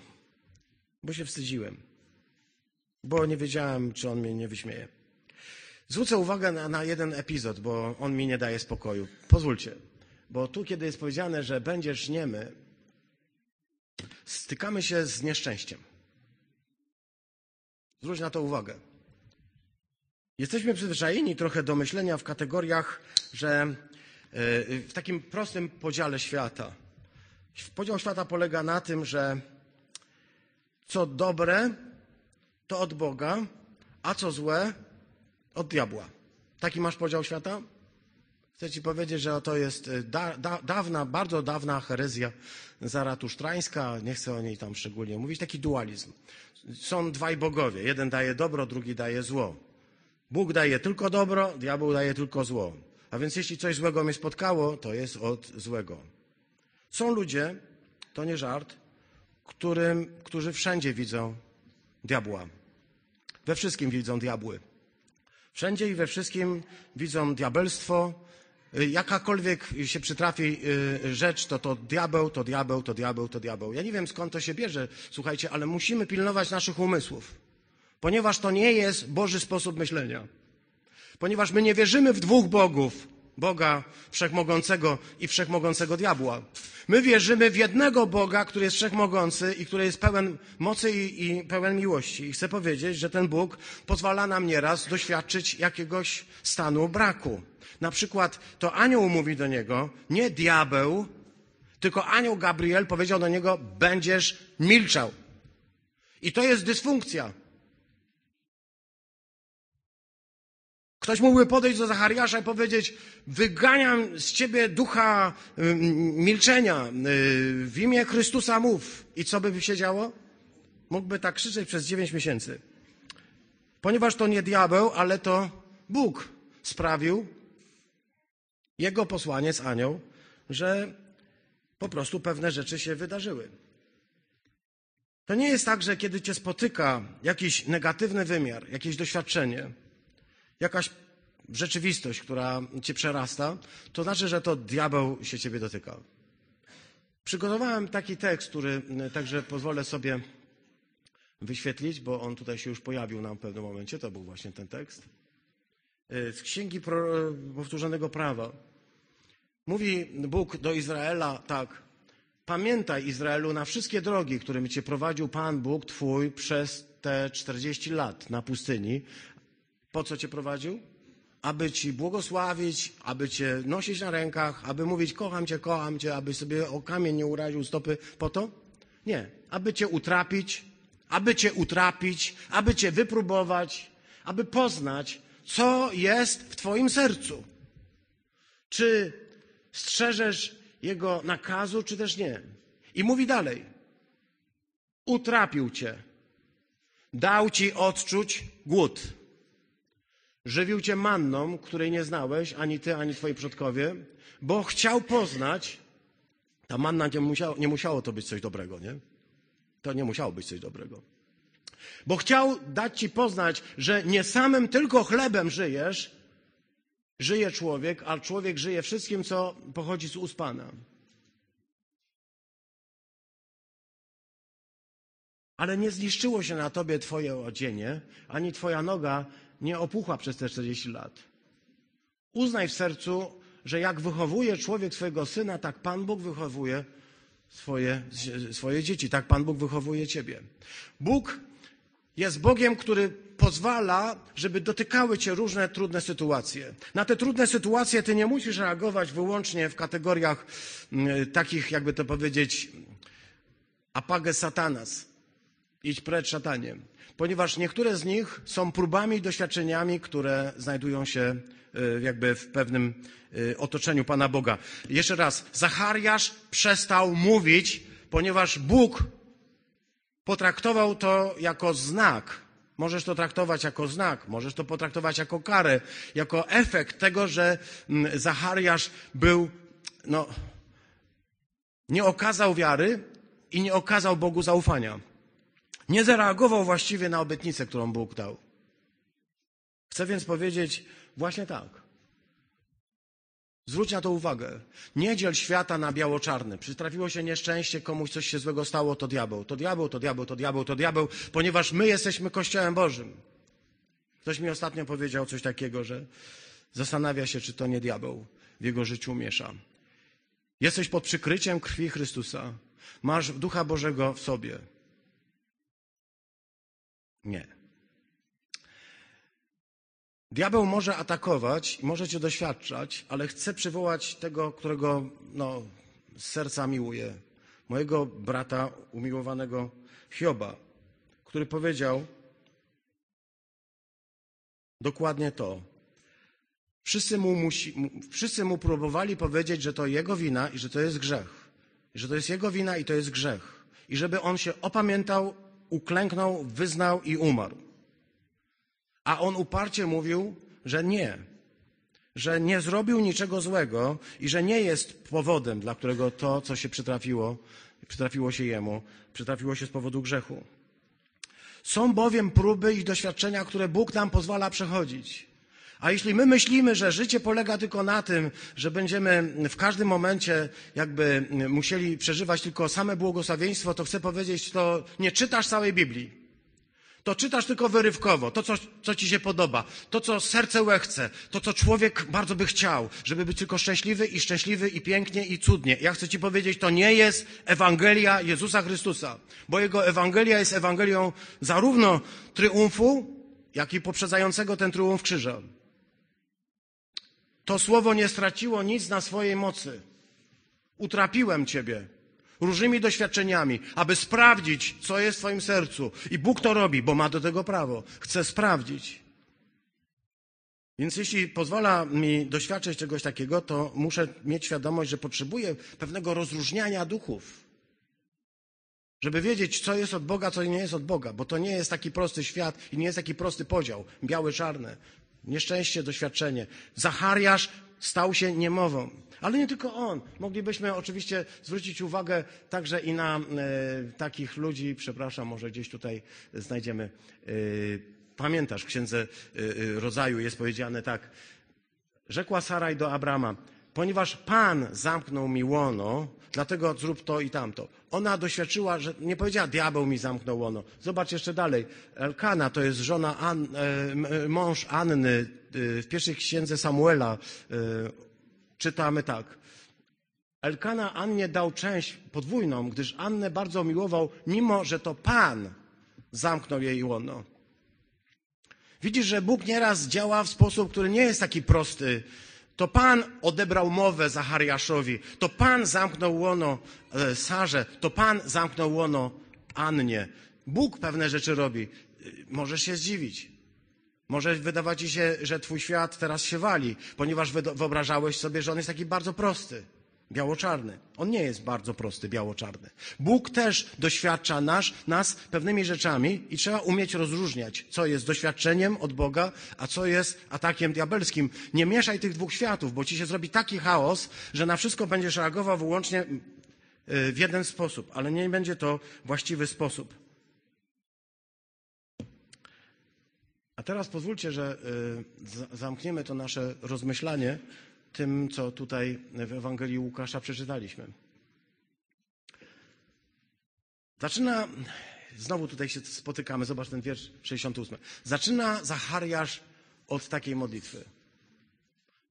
Bo się wstydziłem. Bo nie wiedziałem, czy on mnie nie wyśmieje. Zwrócę uwagę na, na, jeden epizod, bo on mi nie daje spokoju. Pozwólcie, bo tu, kiedy jest powiedziane, że będziesz niemy, stykamy się z nieszczęściem. Zwróć na to uwagę. Jesteśmy przyzwyczajeni trochę do myślenia w kategoriach, że e, w takim prostym podziale świata. Podział świata polega na tym, że co dobre to od Boga, a co złe od diabła. Taki masz podział świata? Chcę ci powiedzieć, że to jest e, da, da, dawna, bardzo dawna herezja zaratusztrańska, nie chcę o niej tam szczególnie mówić, taki dualizm. Są dwaj bogowie, jeden daje dobro, drugi daje zło. Bóg daje tylko dobro, diabeł daje tylko zło. A więc jeśli coś złego mnie spotkało, to jest od złego. Są ludzie, to nie żart, którym, którzy wszędzie widzą diabła. We wszystkim widzą diabły. Wszędzie i we wszystkim widzą diabelstwo. Jakakolwiek się przytrafi y, rzecz, to to diabeł, to diabeł, to diabeł, to diabeł. Ja nie wiem skąd to się bierze, słuchajcie, ale musimy pilnować naszych umysłów, ponieważ to nie jest Boży sposób myślenia. Ponieważ my nie wierzymy w dwóch bogów, Boga wszechmogącego i wszechmogącego diabła. My wierzymy w jednego Boga, który jest wszechmogący i który jest pełen mocy i, i, pełen miłości. I chcę powiedzieć, że ten Bóg pozwala nam nieraz doświadczyć jakiegoś stanu braku. Na przykład to anioł mówi do niego, nie diabeł, tylko anioł Gabriel powiedział do niego, będziesz milczał. I to jest dysfunkcja. Ktoś mógłby podejść do Zachariasza i powiedzieć: Wyganiam z ciebie ducha milczenia, y, w imię Chrystusa mów. I co by się działo? Mógłby tak krzyczeć przez dziewięć miesięcy. Ponieważ to nie diabeł, ale to Bóg sprawił, jego posłaniec, anioł, że po prostu pewne rzeczy się wydarzyły. To nie jest tak, że kiedy cię spotyka jakiś negatywny wymiar, jakieś doświadczenie, jakaś rzeczywistość, która cię przerasta, to znaczy, że to diabeł się ciebie dotyka. Przygotowałem taki tekst, który także pozwolę sobie wyświetlić, bo on tutaj się już pojawił nam w pewnym momencie. To był właśnie ten tekst. E, z Księgi Powtórzonego Prawa. Mówi Bóg do Izraela tak. Pamiętaj, Izraelu, na wszystkie drogi, którymi cię prowadził Pan Bóg Twój przez te 40 lat na pustyni, po co cię prowadził? Aby ci błogosławić, aby cię nosić na rękach, aby mówić kocham cię, kocham cię, aby sobie o kamień nie uraził stopy. Po to? Nie. Aby cię utrapić, aby cię utrapić, aby cię wypróbować, aby poznać, co jest w twoim sercu. Czy strzeżesz jego nakazu, czy też nie. I mówi dalej. Utrapił cię. Dał ci odczuć głód. Żywił cię manną, której nie znałeś, ani ty, ani twoi przodkowie, bo chciał poznać, Ta manna nie musiało, nie musiało to być coś dobrego, nie? To nie musiało być coś dobrego. Bo chciał dać ci poznać, że nie samym tylko chlebem żyjesz, żyje człowiek, a człowiek żyje wszystkim, co pochodzi z ust Pana. Ale nie zniszczyło się na tobie twoje odzienie, ani twoja noga nie opuchła przez te 40 lat. Uznaj w sercu, że jak wychowuje człowiek swojego syna, tak Pan Bóg wychowuje swoje, swoje dzieci, tak Pan Bóg wychowuje ciebie. Bóg jest Bogiem, który pozwala, żeby dotykały cię różne trudne sytuacje. Na te trudne sytuacje ty nie musisz reagować wyłącznie w kategoriach mm, takich, jakby to powiedzieć, apage satanas. Idź precz szatanie. Ponieważ niektóre z nich są próbami i doświadczeniami, które znajdują się y, jakby w pewnym y, otoczeniu Pana Boga. Jeszcze raz, Zachariasz przestał mówić, ponieważ Bóg potraktował to jako znak. Możesz to traktować jako znak, możesz to potraktować jako karę, jako efekt tego, że mm, Zachariasz był, no, nie okazał wiary i nie okazał Bogu zaufania. Nie zareagował właściwie na obietnicę, którą Bóg dał. Chcę więc powiedzieć właśnie tak. Zwróć na to uwagę. Nie dziel świata na biało-czarny. Przytrafiło się nieszczęście, komuś coś się złego stało, to diabeł. To diabeł, to diabeł, to diabeł, to diabeł, ponieważ my jesteśmy Kościołem Bożym. Ktoś mi ostatnio powiedział coś takiego, że zastanawia się, czy to nie diabeł w jego życiu miesza. Jesteś pod przykryciem krwi Chrystusa. Masz Ducha Bożego w sobie. Nie. Diabeł może atakować, może cię doświadczać, ale chce przywołać tego, którego no, z serca miłuje. Mojego brata umiłowanego Hioba, który powiedział dokładnie to. Wszyscy mu, musi, wszyscy mu próbowali powiedzieć, że to jego wina i że to jest grzech. Że to jest jego wina i to jest grzech. I żeby on się opamiętał, uklęknął, wyznał i umarł. A on uparcie mówił, że nie, że nie zrobił niczego złego i że nie jest powodem, dla którego to, co się przytrafiło, przytrafiło się jemu, przytrafiło się z powodu grzechu. Są bowiem próby i doświadczenia, które Bóg nam pozwala przechodzić. A jeśli my myślimy, że życie polega tylko na tym, że będziemy w każdym momencie jakby musieli przeżywać tylko same błogosławieństwo, to chcę powiedzieć, to nie czytasz całej Biblii to czytasz tylko wyrywkowo, to, co, co ci się podoba, to, co serce łechce, to, co człowiek bardzo by chciał, żeby być tylko szczęśliwy i szczęśliwy i pięknie i cudnie. Ja chcę ci powiedzieć, to nie jest Ewangelia Jezusa Chrystusa, bo Jego Ewangelia jest Ewangelią zarówno triumfu, jak i poprzedzającego ten triumf krzyża. To słowo nie straciło nic na swojej mocy. Utrapiłem ciebie, różnymi doświadczeniami, aby sprawdzić, co jest w Twoim sercu. I Bóg to robi, bo ma do tego prawo. Chce sprawdzić. Więc jeśli pozwala mi doświadczyć czegoś takiego, to muszę mieć świadomość, że potrzebuję pewnego rozróżniania duchów. Żeby wiedzieć, co jest od Boga, co nie jest od Boga, bo to nie jest taki prosty świat i nie jest taki prosty podział, białe, czarne. Nieszczęście, doświadczenie. Zachariasz stał się niemową. Ale nie tylko on. Moglibyśmy oczywiście zwrócić uwagę także i na e, takich ludzi, przepraszam, może gdzieś tutaj znajdziemy. E, pamiętasz, w księdze e rodzaju jest powiedziane tak. Rzekła Saraj do Abrama, ponieważ Pan zamknął mi łono, dlatego zrób to i tamto. Ona doświadczyła, że nie powiedziała, diabeł mi zamknął łono. Zobacz jeszcze dalej. Elkana to jest żona, An, e, mąż Anny e, w pierwszej księdze Samuela. E, czytamy tak. Elkana Annie dał część podwójną, gdyż Annę bardzo miłował, mimo że to Pan zamknął jej łono. Widzisz, że Bóg nieraz działa w sposób, który nie jest taki prosty. To Pan odebrał mowę Zachariaszowi. To Pan zamknął łono e, Sarze. To Pan zamknął łono Annie. Bóg pewne rzeczy robi. E, możesz się zdziwić. Może wydawać ci się, że twój świat teraz się wali, ponieważ wyobrażałeś sobie, że on jest taki bardzo prosty, biało-czarny. On nie jest bardzo prosty, biało-czarny. Bóg też doświadcza nas, nas pewnymi rzeczami i trzeba umieć rozróżniać, co jest doświadczeniem od Boga, a co jest atakiem diabelskim. Nie mieszaj tych dwóch światów, bo ci się zrobi taki chaos, że na wszystko będziesz reagował wyłącznie y, w jeden sposób, ale nie będzie to właściwy sposób. A teraz pozwólcie, że y, zamkniemy to nasze rozmyślanie tym, co tutaj w Ewangelii Łukasza przeczytaliśmy. Zaczyna, znowu tutaj się spotykamy, zobacz ten wiersz 68. Zaczyna Zachariasz od takiej modlitwy.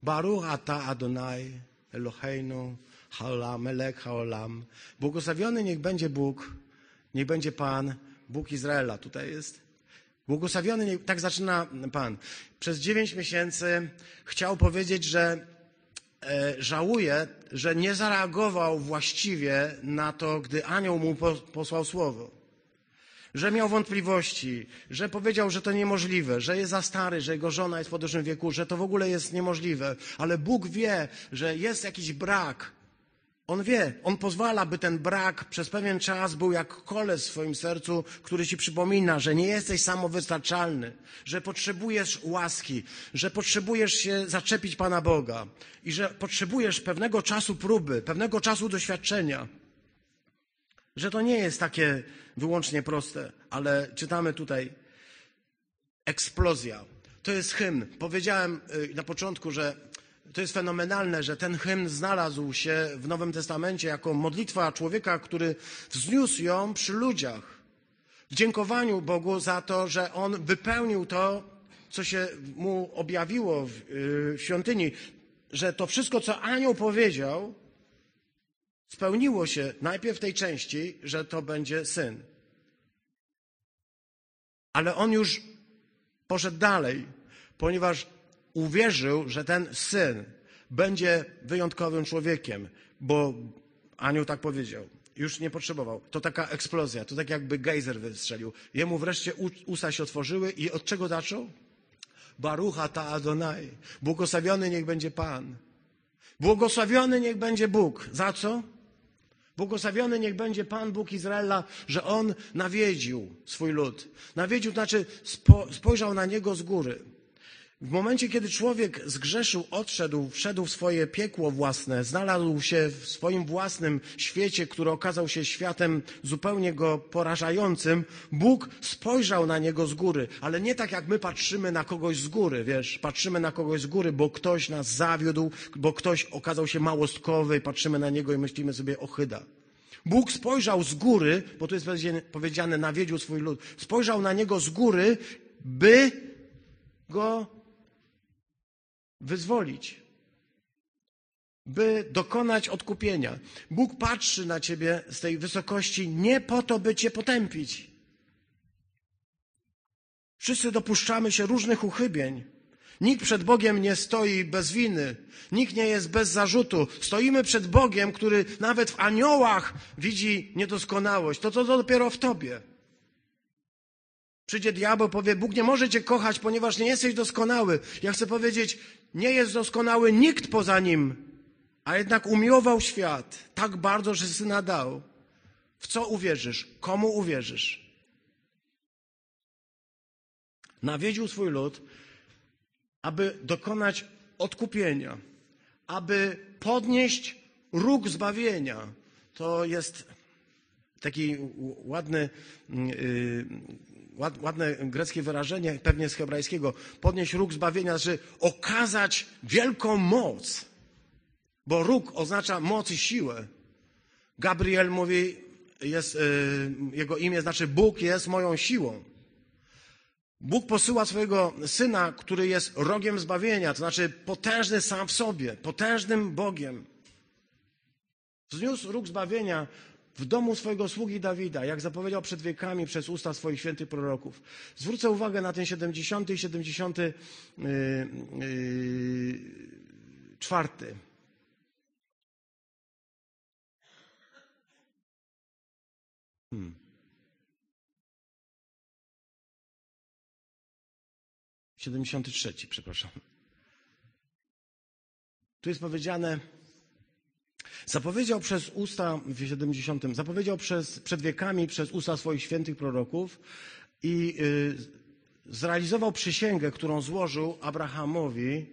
Baruch ata Adonai Eloheinu haolam melech haolam. Błogosławiony niech będzie Bóg, niech będzie Pan, Bóg Izraela. Tutaj jest. Błogosławiony, niech, tak zaczyna Pan. Przez dziewięć miesięcy chciał powiedzieć, że żałuje, że nie zareagował właściwie na to, gdy anioł mu posłał słowo że miał wątpliwości, że powiedział, że to niemożliwe, że jest za stary, że jego żona jest w podeszłym wieku, że to w ogóle jest niemożliwe. Ale Bóg wie, że jest jakiś brak. On wie, on pozwala, by ten brak przez pewien czas był jak kole w swoim sercu, który ci przypomina, że nie jesteś samowystarczalny, że potrzebujesz łaski, że potrzebujesz się zaczepić Pana Boga i że potrzebujesz pewnego czasu próby, pewnego czasu doświadczenia że to nie jest takie wyłącznie proste, ale czytamy tutaj eksplozja. To jest hymn. Powiedziałem y, na początku, że to jest fenomenalne, że ten hymn znalazł się w Nowym Testamencie jako modlitwa człowieka, który wzniósł ją przy ludziach. W dziękowaniu Bogu za to, że on wypełnił to, co się mu objawiło w, y, świątyni, że to wszystko, co anioł powiedział, spełniło się najpierw w tej części, że to będzie syn. Ale on już poszedł dalej, ponieważ uwierzył, że ten syn będzie wyjątkowym człowiekiem, bo anioł tak powiedział. Już nie potrzebował. To taka eksplozja, to tak jakby gejzer wystrzelił. Jemu wreszcie usta się otworzyły i od czego zaczął? Barucha ta Adonai. Błogosławiony niech będzie Pan. Błogosławiony niech będzie Bóg. Za co? Błogosławiony niech będzie Pan Bóg Izraela, że On nawiedził swój lud. Nawiedził, znaczy spo, spojrzał na niego z góry. W momencie, kiedy człowiek zgrzeszył, odszedł, wszedł w swoje piekło własne, znalazł się w swoim własnym świecie, który okazał się światem zupełnie go porażającym, Bóg spojrzał na niego z góry, ale nie tak jak my patrzymy na kogoś z góry, wiesz, patrzymy na kogoś z góry, bo ktoś nas zawiódł, bo ktoś okazał się małostkowy patrzymy na niego i myślimy sobie ochyda. Bóg spojrzał z góry, bo tu jest powiedziane, nawiedził swój lud, spojrzał na niego z góry, by go wyzwolić, by dokonać odkupienia. Bóg patrzy na ciebie z tej wysokości nie po to, by cię potępić. Wszyscy dopuszczamy się różnych uchybień. Nikt przed Bogiem nie stoi bez winy. Nikt nie jest bez zarzutu. Stoimy przed Bogiem, który nawet w aniołach widzi niedoskonałość. To co dopiero w tobie. Przyjdzie diabeł, powie, Bóg nie może cię kochać, ponieważ nie jesteś doskonały. Ja chcę powiedzieć, nie jest doskonały nikt poza nim, a jednak umiłował świat tak bardzo, że syna dał. W co uwierzysz? Komu uwierzysz? Nawiedził swój lud, aby dokonać odkupienia, aby podnieść róg zbawienia. To jest taki ładny ładne greckie wyrażenie, pewnie z hebrajskiego, podnieść róg zbawienia, znaczy okazać wielką moc, bo róg oznacza moc i siłę. Gabriel mówi, jest, yy, jego imię znaczy Bóg jest moją siłą. Bóg posyła swojego syna, który jest rogiem zbawienia, to znaczy potężny sam w sobie, potężnym Bogiem. Wzniósł róg zbawienia w domu swojego sługi Dawida, jak zapowiedział przed wiekami przez usta swoich świętych proroków. Zwrócę uwagę na ten 70 i 74. Yy, yy, czwarty. Hmm. Siedemdziesiąty trzeci, przepraszam. Tu jest powiedziane, Zapowiedział przez usta w 70, zapowiedział przez, przed wiekami przez usta swoich świętych proroków i y, zrealizował przysięgę, którą złożył Abrahamowi,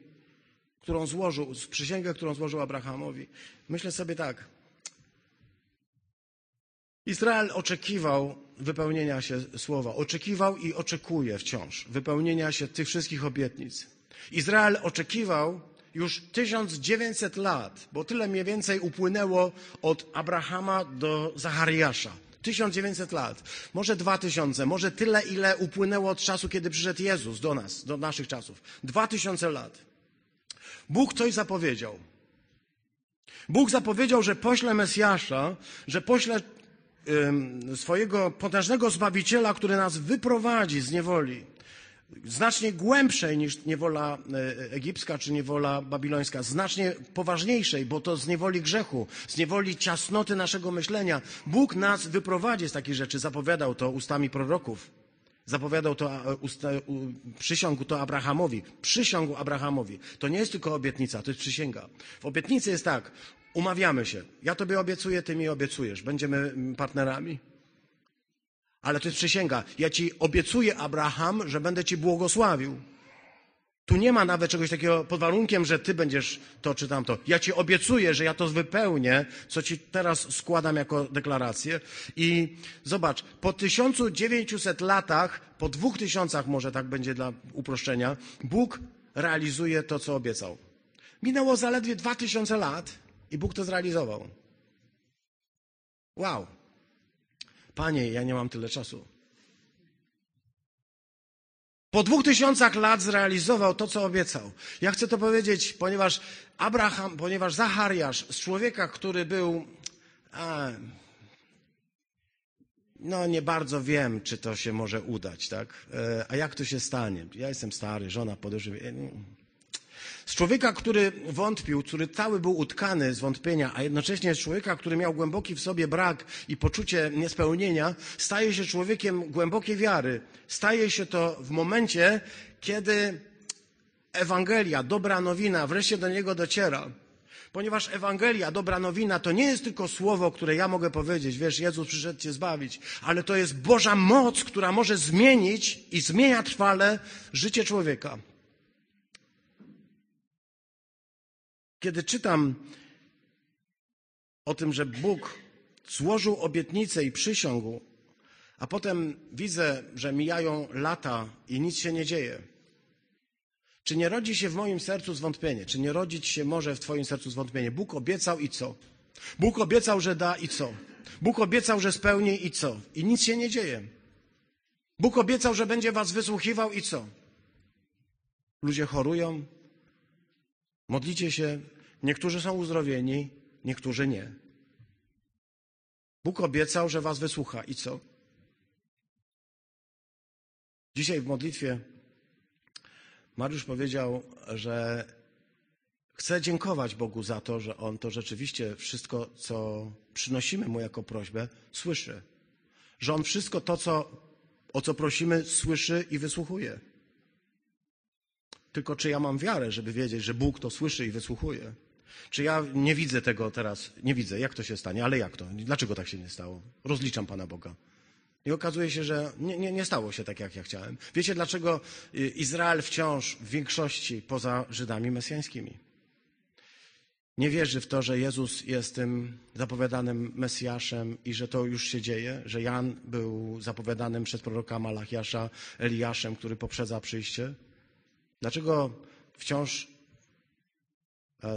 którą złożył, przysięgę, którą złożył Abrahamowi. Myślę sobie tak. Izrael oczekiwał wypełnienia się słowa, oczekiwał i oczekuje wciąż wypełnienia się tych wszystkich obietnic. Izrael oczekiwał już 1900 lat, bo tyle mniej więcej upłynęło od Abrahama do Zachariasza. 1900 lat, może 2000, może tyle, ile upłynęło od czasu, kiedy przyszedł Jezus do nas, do naszych czasów. 2000 lat. Bóg coś zapowiedział. Bóg zapowiedział, że pośle Mesjasza, że pośle swojego potężnego Zbawiciela, który nas wyprowadzi z niewoli. Znacznie głębszej niż niewola e, egipska czy niewola babilońska, znacznie poważniejszej, bo to z niewoli grzechu, z niewoli ciasnoty naszego myślenia. Bóg nas wyprowadzi z takich rzeczy, zapowiadał to ustami proroków. Zapowiadał to, przysiągł to Abrahamowi. Przysiągł Abrahamowi. To nie jest tylko obietnica, to jest przysięga. W obietnicy jest tak, umawiamy się. Ja tobie obiecuję, ty mi obiecujesz. Będziemy mm, partnerami. Ale to jest przysięga. Ja ci obiecuję, Abraham, że będę ci błogosławił. Tu nie ma nawet czegoś takiego pod warunkiem, że ty będziesz to czy tamto. Ja ci obiecuję, że ja to wypełnię, co ci teraz składam jako deklarację. I zobacz, po 1900 latach, po dwóch tysiącach może tak będzie dla uproszczenia, Bóg realizuje to, co obiecał. Minęło zaledwie 2000 lat i Bóg to zrealizował. Wow. Panie, ja nie mam tyle czasu. Po dwóch tysiącach lat zrealizował to, co obiecał. Ja chcę to powiedzieć, ponieważ Abraham, ponieważ Zachariasz z człowieka, który był. A, no, nie bardzo wiem, czy to się może udać, tak? E, a jak to się stanie? Ja jestem stary, żona podejrzewa. Z człowieka, który wątpił, który cały był utkany z wątpienia, a jednocześnie z człowieka, który miał głęboki w sobie brak i poczucie niespełnienia, staje się człowiekiem głębokiej wiary. Staje się to w momencie, kiedy Ewangelia, dobra nowina wreszcie do niego dociera. Ponieważ Ewangelia, dobra nowina, to nie jest tylko słowo, które ja mogę powiedzieć, wiesz, Jezus przyszedł cię zbawić, ale to jest Boża moc, która może zmienić i zmienia trwale życie człowieka. Kiedy czytam o tym, że Bóg złożył obietnicę i przysiągł, a potem widzę, że mijają lata i nic się nie dzieje. Czy nie rodzi się w moim sercu zwątpienie? Czy nie rodzić się może w Twoim sercu zwątpienie? Bóg obiecał i co? Bóg obiecał, że da i co? Bóg obiecał, że spełni i co? I nic się nie dzieje. Bóg obiecał, że będzie Was wysłuchiwał i co? Ludzie chorują, modlicie się, Niektórzy są uzdrowieni, niektórzy nie. Bóg obiecał, że was wysłucha. I co? Dzisiaj w modlitwie Mariusz powiedział, że chce dziękować Bogu za to, że On to rzeczywiście wszystko, co przynosimy Mu jako prośbę, słyszy. Że On wszystko to, co, o co prosimy, słyszy i wysłuchuje. Tylko czy ja mam wiarę, żeby wiedzieć, że Bóg to słyszy i wysłuchuje? Czy ja nie widzę tego teraz? Nie widzę, jak to się stanie, ale jak to? Dlaczego tak się nie stało? Rozliczam Pana Boga. I okazuje się, że nie, nie, nie stało się tak, jak ja chciałem. Wiecie, dlaczego y, Izrael wciąż w większości poza Żydami mesjańskimi nie wierzy w to, że Jezus jest tym zapowiadanym Mesjaszem i że to już się dzieje, że Jan był zapowiadanym przez proroka Malachiasza Eliaszem, który poprzedza przyjście? Dlaczego wciąż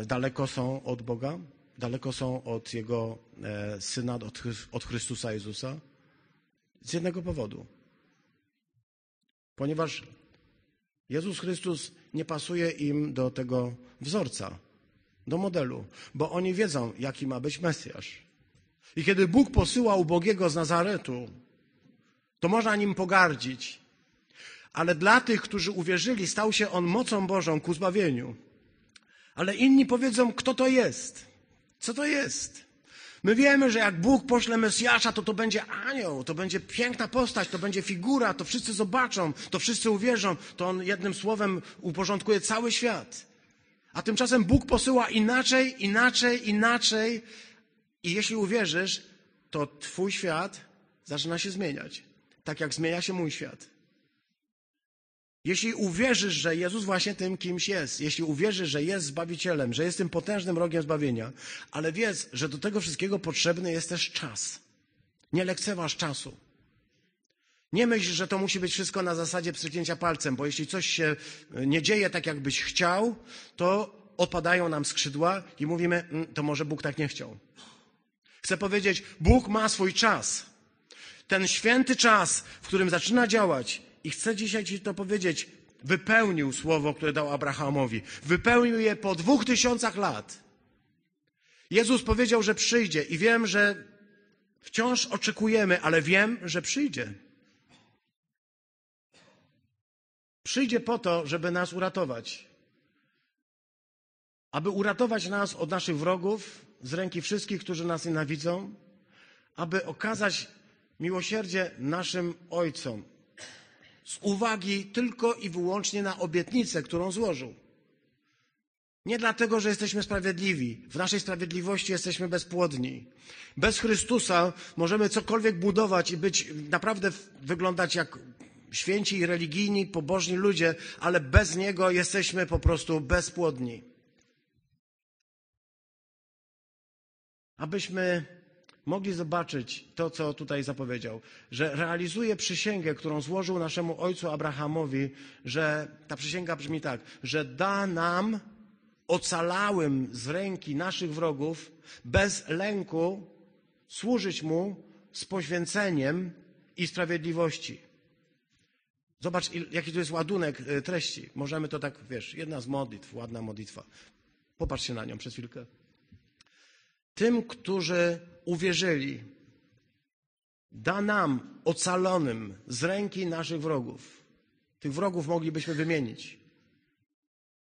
daleko są od Boga, daleko są od Jego e, Syna, od Chrystusa Jezusa? Z jednego powodu. Ponieważ Jezus Chrystus nie pasuje im do tego wzorca, do modelu, bo oni wiedzą, jaki ma być Mesjasz. I kiedy Bóg posyła ubogiego z Nazaretu, to można nim pogardzić, ale dla tych, którzy uwierzyli, stał się on mocą Bożą ku zbawieniu. Ale inni powiedzą, kto to jest? Co to jest? My wiemy, że jak Bóg pośle Mesjasza, to to będzie anioł, to będzie piękna postać, to będzie figura, to wszyscy zobaczą, to wszyscy uwierzą, to on jednym słowem uporządkuje cały świat. A tymczasem Bóg posyła inaczej, inaczej, inaczej. I jeśli uwierzysz, to Twój świat zaczyna się zmieniać. Tak jak zmienia się mój świat. Jeśli uwierzysz, że Jezus właśnie tym kimś jest, jeśli uwierzysz, że jest Zbawicielem, że jest tym potężnym rogiem zbawienia, ale wiedz, że do tego wszystkiego potrzebny jest też czas. Nie lekceważ czasu. Nie myśl, że to musi być wszystko na zasadzie pstryknięcia palcem, bo jeśli coś się nie dzieje tak, jakbyś chciał, to opadają nam skrzydła i mówimy, "Mm, to może Bóg tak nie chciał. Chcę powiedzieć, Bóg ma swój czas. Ten święty czas, w którym zaczyna działać, i chcę dzisiaj Ci to powiedzieć, wypełnił słowo, które dał Abrahamowi. Wypełnił je po dwóch tysiącach lat. Jezus powiedział, że przyjdzie, i wiem, że wciąż oczekujemy, ale wiem, że przyjdzie. Przyjdzie po to, żeby nas uratować. Aby uratować nas od naszych wrogów, z ręki wszystkich, którzy nas nienawidzą, aby okazać miłosierdzie naszym ojcom, z uwagi tylko i wyłącznie na obietnicę, którą złożył. Nie dlatego, że jesteśmy sprawiedliwi. W naszej sprawiedliwości jesteśmy bezpłodni. Bez Chrystusa możemy cokolwiek budować i być naprawdę wyglądać jak święci i religijni, pobożni ludzie, ale bez Niego jesteśmy po prostu bezpłodni. Abyśmy mogli zobaczyć to, co tutaj zapowiedział, że realizuje przysięgę, którą złożył naszemu ojcu Abrahamowi, że ta przysięga brzmi tak, że da nam ocalałym z ręki naszych wrogów bez lęku służyć mu z poświęceniem i sprawiedliwości. Zobacz, jaki to jest ładunek y, treści. Możemy to tak, wiesz, jedna z modlitw, ładna modlitwa. Popatrz się na nią przez chwilkę. Tym, którzy uwierzyli, da nam ocalonym z ręki naszych wrogów. Tych wrogów moglibyśmy wymienić.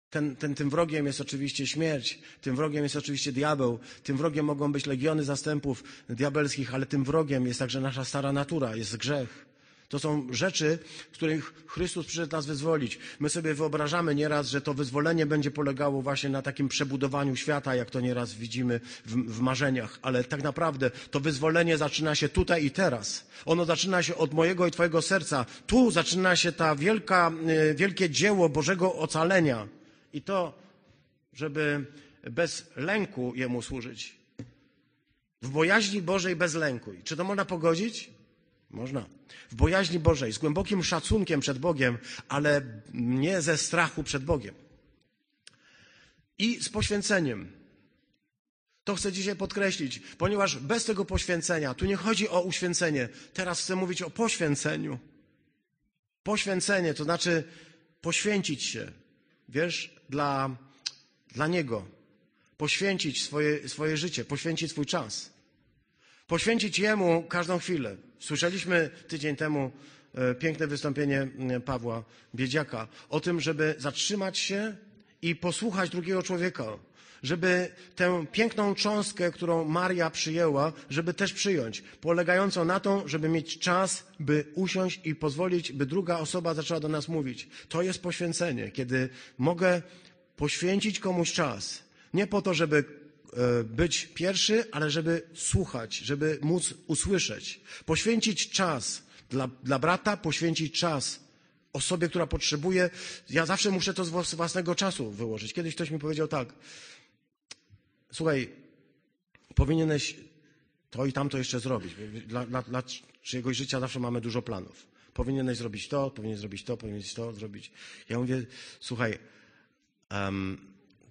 Ten, ten, tym wrogiem jest oczywiście śmierć, tym wrogiem jest oczywiście diabeł, tym wrogiem mogą być legiony zastępów diabelskich, ale tym wrogiem jest także nasza stara natura, jest grzech. To są rzeczy, z których Chrystus przyszedł nas wyzwolić. My sobie wyobrażamy nieraz, że to wyzwolenie będzie polegało właśnie na takim przebudowaniu świata, jak to nieraz widzimy w, w marzeniach, ale tak naprawdę to wyzwolenie zaczyna się tutaj i teraz. Ono zaczyna się od mojego i Twojego serca. Tu zaczyna się ta wielka, y, wielkie dzieło Bożego ocalenia. I to, żeby bez lęku Jemu służyć. W bojaźni Bożej bez lęku. Czy to można pogodzić? Można. W bojaźni Bożej, z głębokim szacunkiem przed Bogiem, ale nie ze strachu przed Bogiem. I z poświęceniem. To chcę dzisiaj podkreślić, ponieważ bez tego poświęcenia, tu nie chodzi o uświęcenie, teraz chcę mówić o poświęceniu. Poświęcenie to znaczy poświęcić się, wiesz, dla, dla Niego. Poświęcić swoje, swoje życie, poświęcić swój czas. Poświęcić Jemu każdą chwilę. Słyszeliśmy tydzień temu e, piękne wystąpienie Pawła Biedziaka o tym, żeby zatrzymać się i posłuchać drugiego człowieka, żeby tę piękną cząstkę, którą Maria przyjęła, żeby też przyjąć, polegającą na to, żeby mieć czas, by usiąść i pozwolić, by druga osoba zaczęła do nas mówić. To jest poświęcenie, kiedy mogę poświęcić komuś czas. Nie po to, żeby być pierwszy, ale żeby słuchać, żeby móc usłyszeć. Poświęcić czas dla, dla brata, poświęcić czas osobie, która potrzebuje. Ja zawsze muszę to z własnego czasu wyłożyć. Kiedyś ktoś mi powiedział tak. Słuchaj, powinieneś to i tamto jeszcze zrobić. Dla, dla, dla czyjegoś życia zawsze mamy dużo planów. Powinieneś zrobić to, powinieneś zrobić to, powinieneś to zrobić. Ja mówię, słuchaj, um,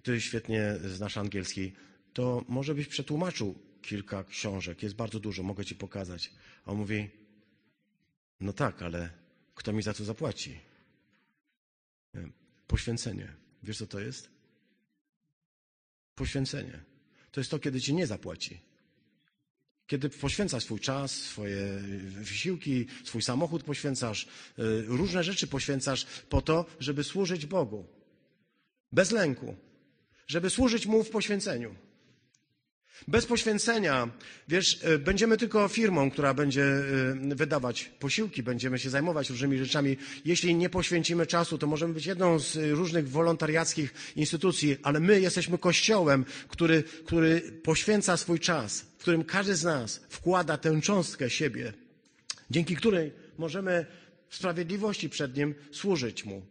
ty świetnie znasz angielski to może byś przetłumaczył kilka książek. Jest bardzo dużo, mogę ci pokazać. A on mówi, no tak, ale kto mi za to zapłaci? Poświęcenie. Wiesz, co to jest? Poświęcenie. To jest to, kiedy ci nie zapłaci. Kiedy poświęcasz swój czas, swoje wysiłki, swój samochód poświęcasz, y, różne rzeczy poświęcasz po to, żeby służyć Bogu. Bez lęku. Żeby służyć Mu w poświęceniu. Bez poświęcenia, wiesz, e, będziemy tylko firmą, która będzie e, wydawać posiłki, będziemy się zajmować różnymi rzeczami. Jeśli nie poświęcimy czasu, to możemy być jedną z różnych wolontariackich instytucji, ale my jesteśmy kościołem, który, który poświęca swój czas, w którym każdy z nas wkłada tę cząstkę siebie, dzięki której możemy w sprawiedliwości przed Nim służyć Mu.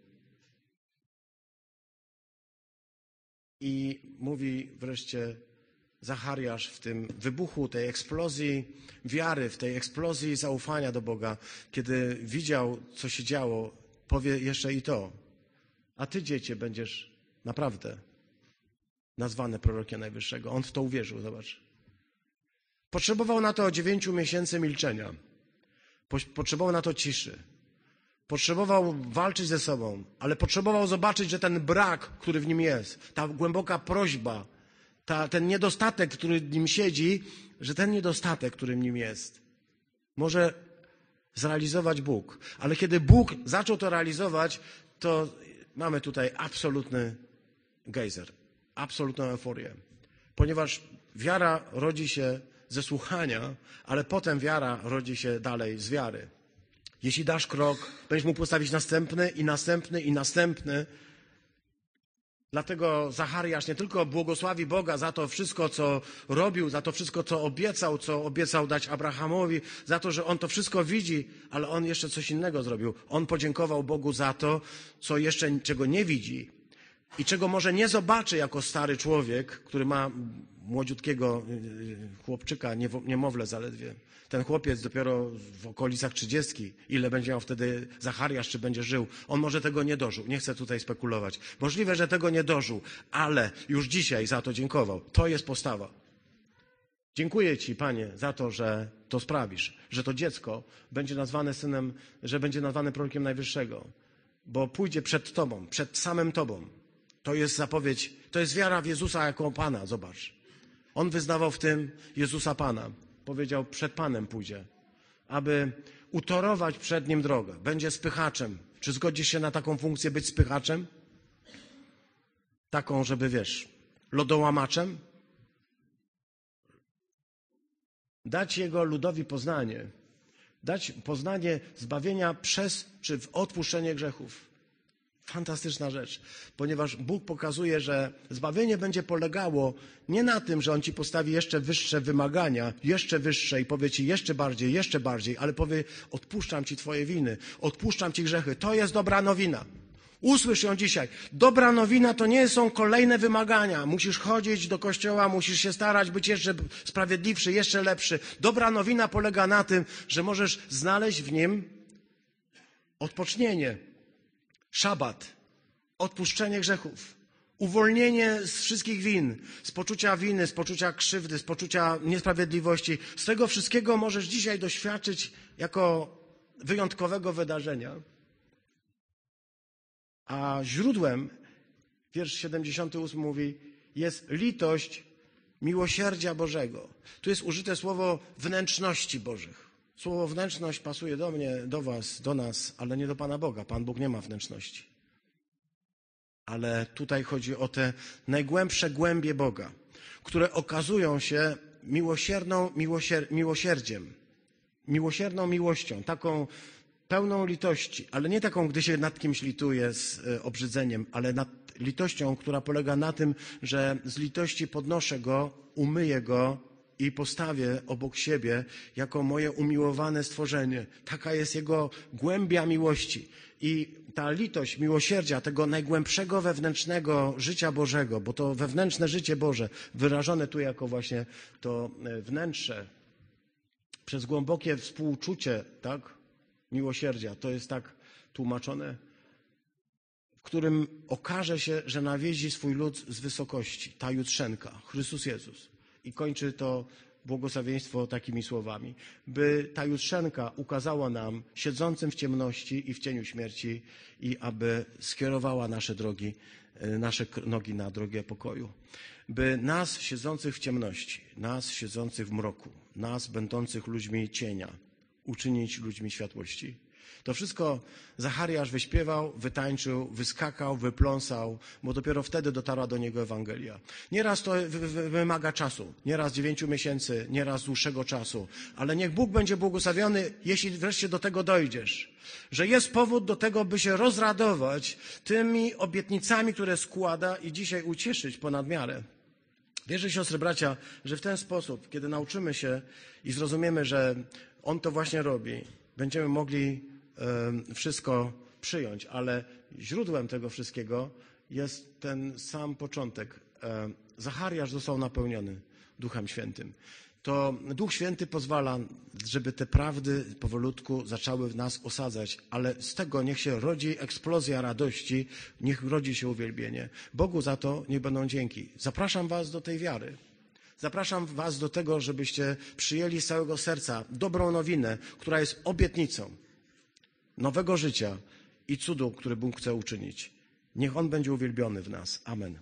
I mówi wreszcie Zachariasz w tym wybuchu tej eksplozji wiary, w tej eksplozji zaufania do Boga, kiedy widział, co się działo, powie jeszcze i to. A ty, dziecię, będziesz naprawdę nazwany prorokiem Najwyższego. On w to uwierzył, zobacz. Potrzebował na to dziewięciu miesięcy milczenia. Potrzebował na to ciszy. Potrzebował walczyć ze sobą, ale potrzebował zobaczyć, że ten brak, który w nim jest, ta głęboka prośba, ta, ten niedostatek, który nim siedzi, że ten niedostatek, który w nim jest, może zrealizować Bóg. Ale kiedy Bóg zaczął to realizować, to mamy tutaj absolutny gejzer, absolutną euforię. Ponieważ wiara rodzi się ze słuchania, ale potem wiara rodzi się dalej z wiary. Jeśli dasz krok, będziesz mógł postawić następny i następny i następny. Dlatego Zachariasz nie tylko błogosławi Boga za to wszystko, co robił, za to wszystko, co obiecał, co obiecał dać Abrahamowi, za to, że on to wszystko widzi, ale on jeszcze coś innego zrobił. On podziękował Bogu za to, co jeszcze, czego nie widzi i czego może nie zobaczy jako stary człowiek, który ma młodziutkiego y, y, chłopczyka, niemowlę zaledwie. Ten chłopiec dopiero w okolicach trzydziestki, ile będzie miał wtedy Zachariasz, czy będzie żył, on może tego nie dożył. Nie chcę tutaj spekulować. Możliwe, że tego nie dożył, ale już dzisiaj za to dziękował. To jest postawa. Dziękuję Ci, Panie, za to, że to sprawisz, że to dziecko będzie nazwane synem, że będzie nazwane prorokiem Najwyższego, bo pójdzie przed Tobą, przed samym Tobą. To jest zapowiedź, to jest wiara w Jezusa jako Pana, zobacz. On wyznawał w tym Jezusa Pana. Powiedział, przed Panem pójdzie, aby utorować przed Nim drogę. Będzie spychaczem. Czy zgodzisz się na taką funkcję być spychaczem? Taką, żeby wiesz, lodołamaczem? Dać Jego ludowi poznanie. Dać poznanie zbawienia przez czy w odpuszczenie grzechów. Fantastyczna rzecz, ponieważ Bóg pokazuje, że zbawienie będzie polegało nie na tym, że On ci postawi jeszcze wyższe wymagania, jeszcze wyższe i powie ci jeszcze bardziej, jeszcze bardziej, ale powie: Odpuszczam ci Twoje winy, odpuszczam ci grzechy. To jest dobra nowina. Usłysz ją dzisiaj. Dobra nowina to nie są kolejne wymagania. Musisz chodzić do kościoła, musisz się starać być jeszcze sprawiedliwszy, jeszcze lepszy. Dobra nowina polega na tym, że możesz znaleźć w nim odpocznienie szabat, odpuszczenie grzechów, uwolnienie z wszystkich win, z poczucia winy, z poczucia krzywdy, z poczucia niesprawiedliwości. Z tego wszystkiego możesz dzisiaj doświadczyć jako wyjątkowego wydarzenia. A źródłem, wiersz 78 mówi, jest litość miłosierdzia Bożego. Tu jest użyte słowo wnętrzności Bożych. Słowo wnętrzność pasuje do mnie, do Was, do nas, ale nie do Pana Boga. Pan Bóg nie ma wnętrzności. Ale tutaj chodzi o te najgłębsze głębie Boga, które okazują się miłosierną miłosier miłosierdziem, miłosierną miłością, taką pełną litości, ale nie taką, gdy się nad kimś lituje z e, obrzydzeniem, ale nad litością, która polega na tym, że z litości podnoszę go, umyję go i postawię obok siebie jako moje umiłowane stworzenie. Taka jest Jego głębia miłości. I ta litość, miłosierdzia, tego najgłębszego wewnętrznego życia Bożego, bo to wewnętrzne życie Boże, wyrażone tu jako właśnie to e, wnętrze, przez głębokie współczucie, tak, miłosierdzia, to jest tak tłumaczone, w którym okaże się, że nawiedzi swój lud z wysokości, ta jutrzenka, Chrystus Jezus. I kończy to błogosławieństwo takimi słowami, by ta jutrzenka ukazała nam siedzącym w ciemności i w cieniu śmierci i aby skierowała nasze drogi, e, nasze nogi na drogę pokoju. By nas siedzących w ciemności, nas siedzących w mroku, nas będących ludźmi cienia, uczynić ludźmi światłości. To wszystko Zachariasz wyśpiewał, wytańczył, wyskakał, wypląsał, bo dopiero wtedy dotarła do niego Ewangelia. Nieraz to wymaga czasu, nieraz dziewięciu miesięcy, nieraz dłuższego czasu, ale niech Bóg będzie błogosławiony, jeśli wreszcie do tego dojdziesz. Że jest powód do tego, by się rozradować tymi obietnicami, które składa i dzisiaj ucieszyć ponad miarę. Wierzę, siostry, bracia, że w ten sposób, kiedy nauczymy się i zrozumiemy, że On to właśnie robi, będziemy mogli wszystko przyjąć, ale źródłem tego wszystkiego jest ten sam początek. Zachariasz został napełniony Duchem Świętym. To Duch Święty pozwala, żeby te prawdy powolutku zaczęły w nas osadzać, ale z tego niech się rodzi eksplozja radości, niech rodzi się uwielbienie. Bogu za to niech będą dzięki. Zapraszam Was do tej wiary. Zapraszam Was do tego, żebyście przyjęli z całego serca dobrą nowinę, która jest obietnicą nowego życia i cudu, który Bóg chce uczynić. Niech On będzie uwielbiony w nas. Amen.